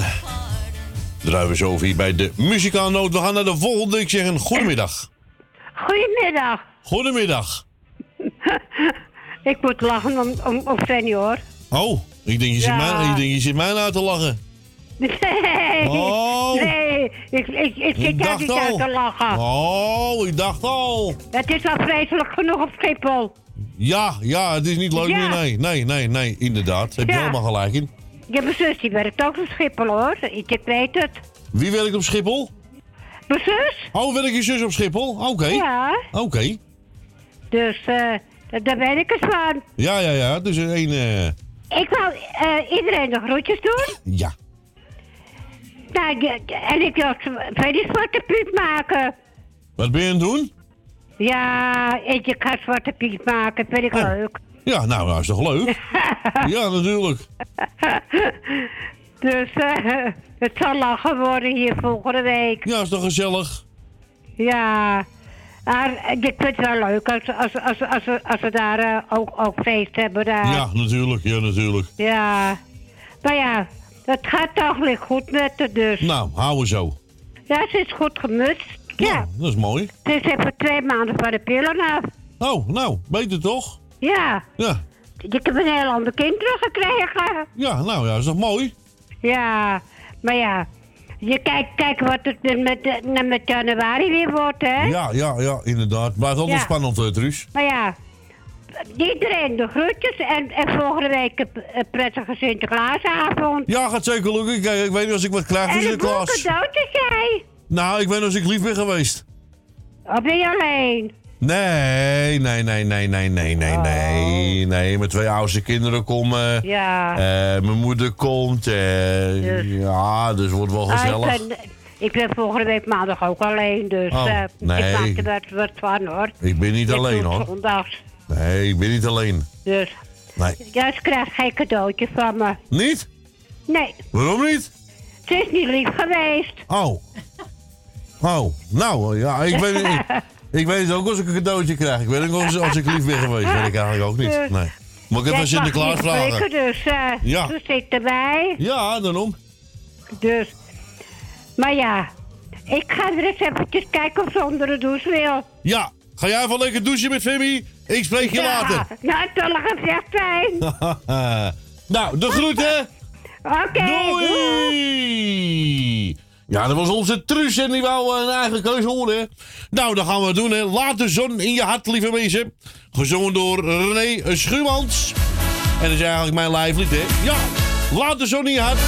Speaker 3: We zo over hier bij de muzikaalnoot. We gaan naar de volgende. Ik zeg een goedemiddag.
Speaker 32: Goedemiddag.
Speaker 3: Goedemiddag.
Speaker 32: Ik moet lachen om, om, om Fanny hoor.
Speaker 3: Oh, ik denk je, zit,
Speaker 32: Ja.
Speaker 3: mij, ik denk je zit mij nou te lachen.
Speaker 32: Nee,
Speaker 3: Oh.
Speaker 32: nee, ik, ik, ik zit daar niet uit te lachen.
Speaker 3: Oh, ik dacht al.
Speaker 32: Het is al vreselijk genoeg op Schiphol.
Speaker 3: Ja, ja, het is niet leuk
Speaker 32: Ja.
Speaker 3: meer. Nee, nee, nee, nee, inderdaad. Heb je
Speaker 32: Ja.
Speaker 3: helemaal gelijk in.
Speaker 32: Ik heb een zus die werkt ook op Schiphol hoor. Ik, ik weet het.
Speaker 3: Wie werkt op Schiphol?
Speaker 32: Mijn zus?
Speaker 3: Oh, werkt je zus op Schiphol? Oké.
Speaker 32: Ja,
Speaker 3: Oké.
Speaker 32: dus eh, daar- daar weet ik het van.
Speaker 3: Ja, ja, ja. Dus een... eh,
Speaker 32: Ik wou eh, iedereen de groetjes doen.
Speaker 3: ja.
Speaker 32: Nou, ja, en ik wil Fanny Zwarte Piet maken.
Speaker 3: Wat ben je aan het doen?
Speaker 32: Ja, ik ik ga Zwarte Piet maken. Vind ik leuk.
Speaker 3: Ja, nou, dat is toch leuk? ja, natuurlijk.
Speaker 32: Dus eh, het zal lachen worden hier volgende week.
Speaker 3: Ja, is toch gezellig?
Speaker 32: Ja, maar ik vind het wel leuk als, als, als, als, we- als we daar eh, ook, ook feest hebben. Daar.
Speaker 3: Ja, natuurlijk. Ja, natuurlijk.
Speaker 32: Ja. Maar ja, het gaat toch weer goed met haar dus.
Speaker 3: Nou, houden zo.
Speaker 32: Ja, ze is goed gemutst. Ja.
Speaker 3: Dat is mooi.
Speaker 32: Ze is even twee maanden van de pillen af.
Speaker 3: Oh, nou, beter toch?
Speaker 32: Ja.
Speaker 3: Ja.
Speaker 32: Ik heb een heel ander kind teruggekregen.
Speaker 3: Ja, nou ja, is toch mooi?
Speaker 32: Ja, maar ja. Je kijkt, kijk wat het met, met, met januari weer wordt, hè?
Speaker 3: Ja, ja, ja, inderdaad. Blijft altijd
Speaker 32: Ja.
Speaker 3: spannend, Truus.
Speaker 32: Maar ja, iedereen de groetjes en, en volgende week een, een prettige Sinterklaasavond.
Speaker 3: Ja, gaat zeker lukken. Kijk, ik weet niet als ik wat krijg
Speaker 32: en
Speaker 3: van
Speaker 32: een boel
Speaker 3: Sinterklaas.
Speaker 32: cadeautjes, jij.
Speaker 3: Nou, ik weet niet als ik lief ben geweest.
Speaker 32: Of ben je alleen?
Speaker 3: Nee, nee, nee, nee, nee, nee, nee, nee. Nee, mijn twee oudste kinderen komen.
Speaker 32: Oh. Ja.
Speaker 3: Eh, mijn moeder komt.
Speaker 32: Dus.
Speaker 3: Ja, dus wordt wel
Speaker 32: Ah,
Speaker 3: gezellig.
Speaker 32: ik, ben, ik ben volgende week maandag ook alleen, dus
Speaker 3: Oh,
Speaker 32: eh,
Speaker 3: nee.
Speaker 32: ik maak er wat, wat van, hoor.
Speaker 3: Ik ben niet
Speaker 32: Ik
Speaker 3: alleen,
Speaker 32: het
Speaker 3: hoor.
Speaker 32: zondags,
Speaker 3: Nee, ik ben niet alleen.
Speaker 32: dus.
Speaker 3: Nee.
Speaker 32: Ja, ze krijgt geen cadeautje van me.
Speaker 3: Niet?
Speaker 32: Nee,
Speaker 3: Waarom niet?
Speaker 32: ze is niet lief geweest.
Speaker 3: Oh. Oh, nou, ja, ik weet, Ik weet ook als ik een cadeautje krijg. Ik weet ook als, ik lief ben geweest. Weet ik eigenlijk ook niet. Nee. Maar ik heb wel Sinterklaas vragen.
Speaker 32: dus uh,
Speaker 3: ja.
Speaker 32: dus zit erbij.
Speaker 3: Ja, daarom.
Speaker 32: Dus, maar ja, ik ga er eens eventjes kijken of ze onder de douche wil.
Speaker 3: Ja, ga jij even lekker douchen met Femi? Ik spreek je ja. later.
Speaker 32: Nou, tollig echt zijn.
Speaker 3: nou, de groeten.
Speaker 32: Oké.
Speaker 3: Doei. Ja, dat was onze Truus en die wou eh, een eigen keuze horen. Nou, dat gaan we doen, hè. Laat de zon in je hart, lieve mensen. Gezongen door René Schumans. En dat is eigenlijk mijn live lied, hè. Ja, laat de zon in je hart.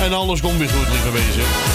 Speaker 3: En alles komt weer goed, lieve
Speaker 31: blij gezicht.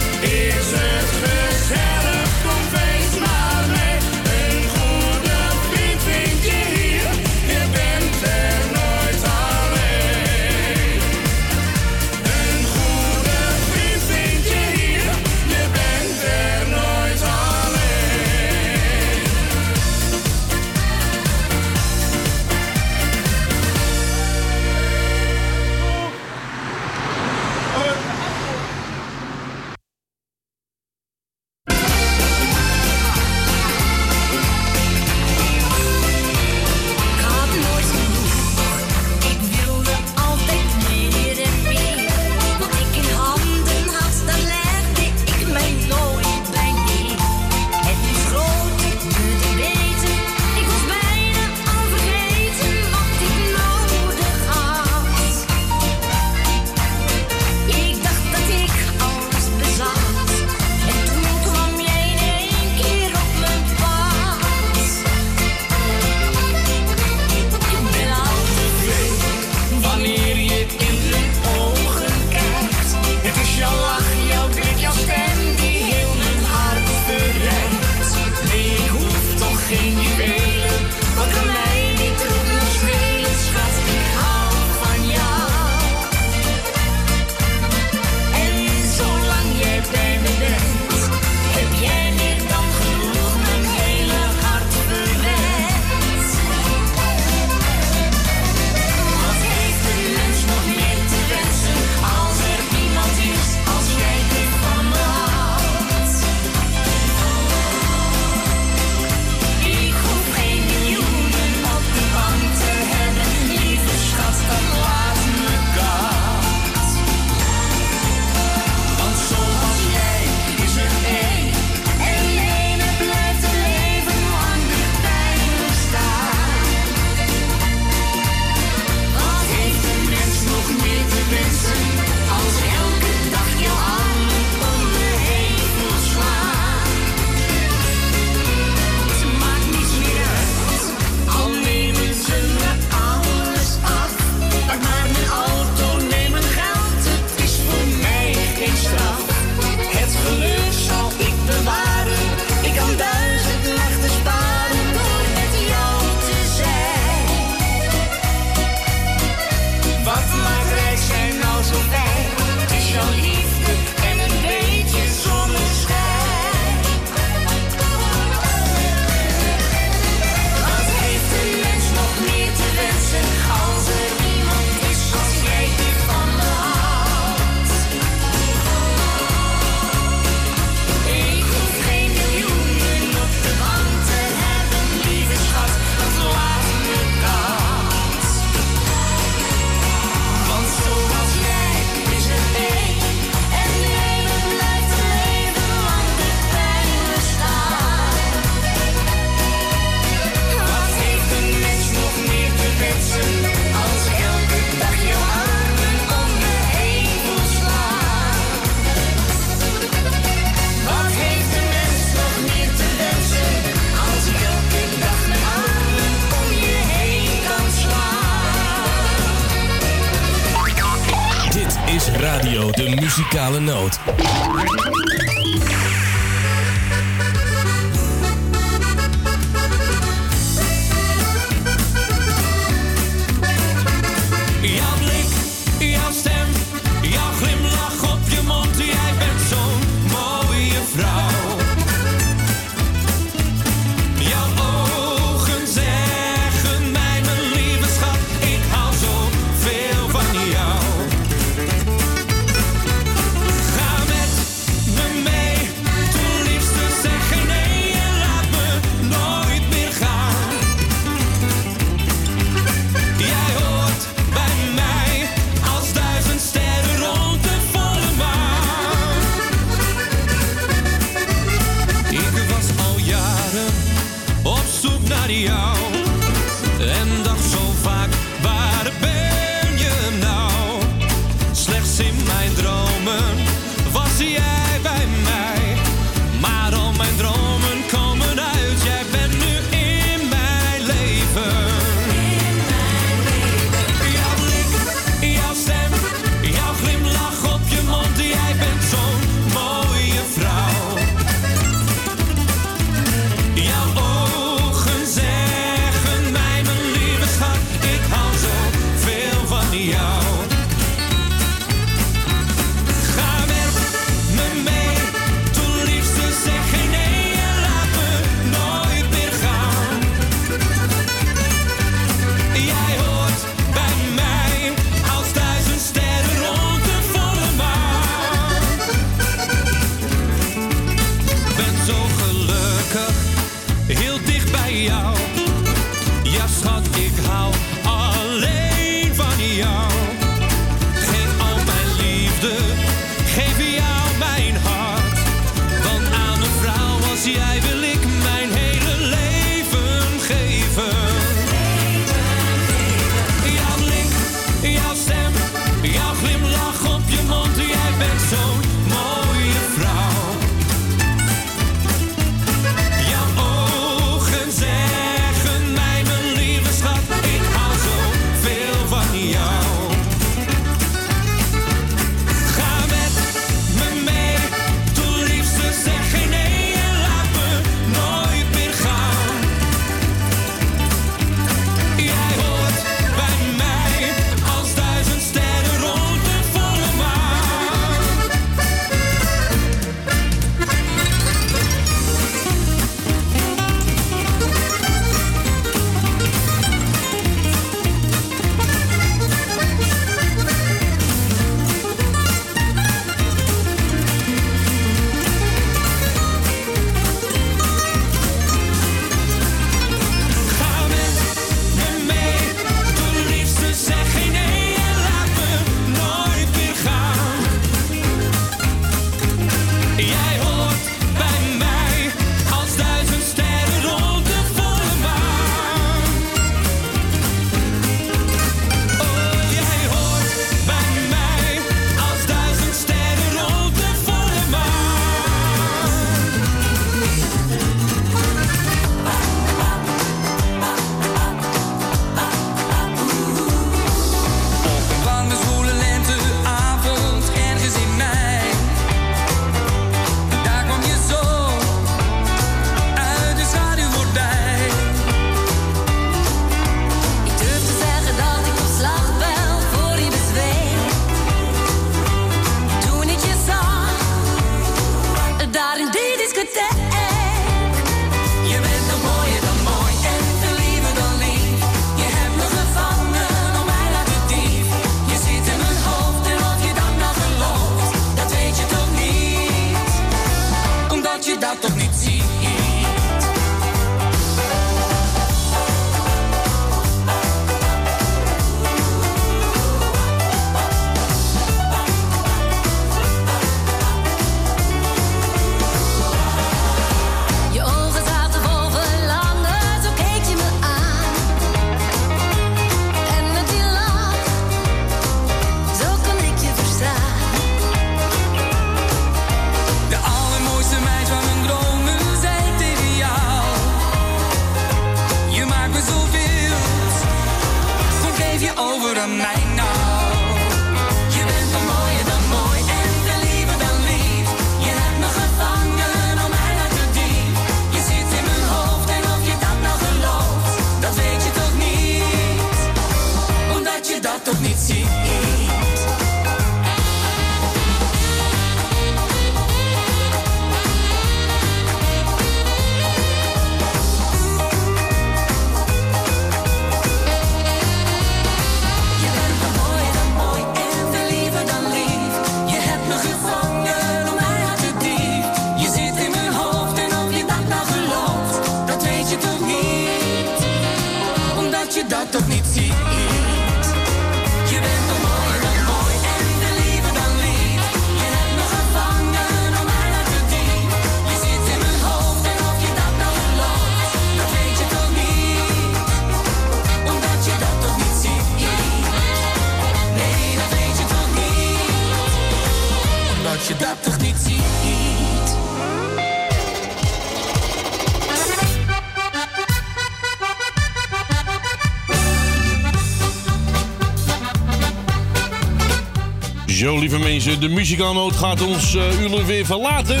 Speaker 23: Mensen, de
Speaker 3: muzikaalnoot gaat ons uren weer verlaten.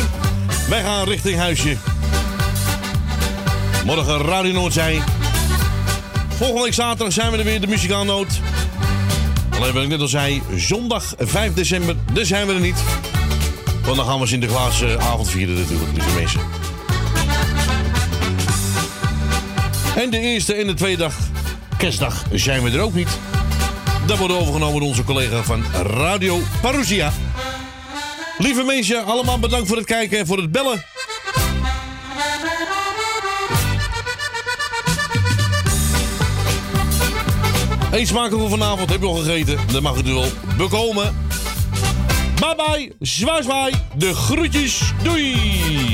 Speaker 3: Wij gaan richting huisje. Morgen Radio Noordzij. Volgende week zaterdag zijn we er weer, de muzikaalnoot. Alleen wat ik net al zei, zondag 5 december, daar zijn we er niet. Want dan gaan we Sinterklaas eh, avond vieren natuurlijk, lieve mensen. En de eerste en de tweede dag, kerstdag, zijn we er ook niet. Dat wordt overgenomen door onze collega van Radio Parousia. Lieve mensen, allemaal bedankt voor het kijken en voor het bellen. Eet smakelijk voor vanavond, heb je al gegeten. Dan mag het u wel bekomen. Bye bye, zwaai zwaai, de groetjes, doei!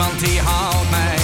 Speaker 16: niemand die houdt mij.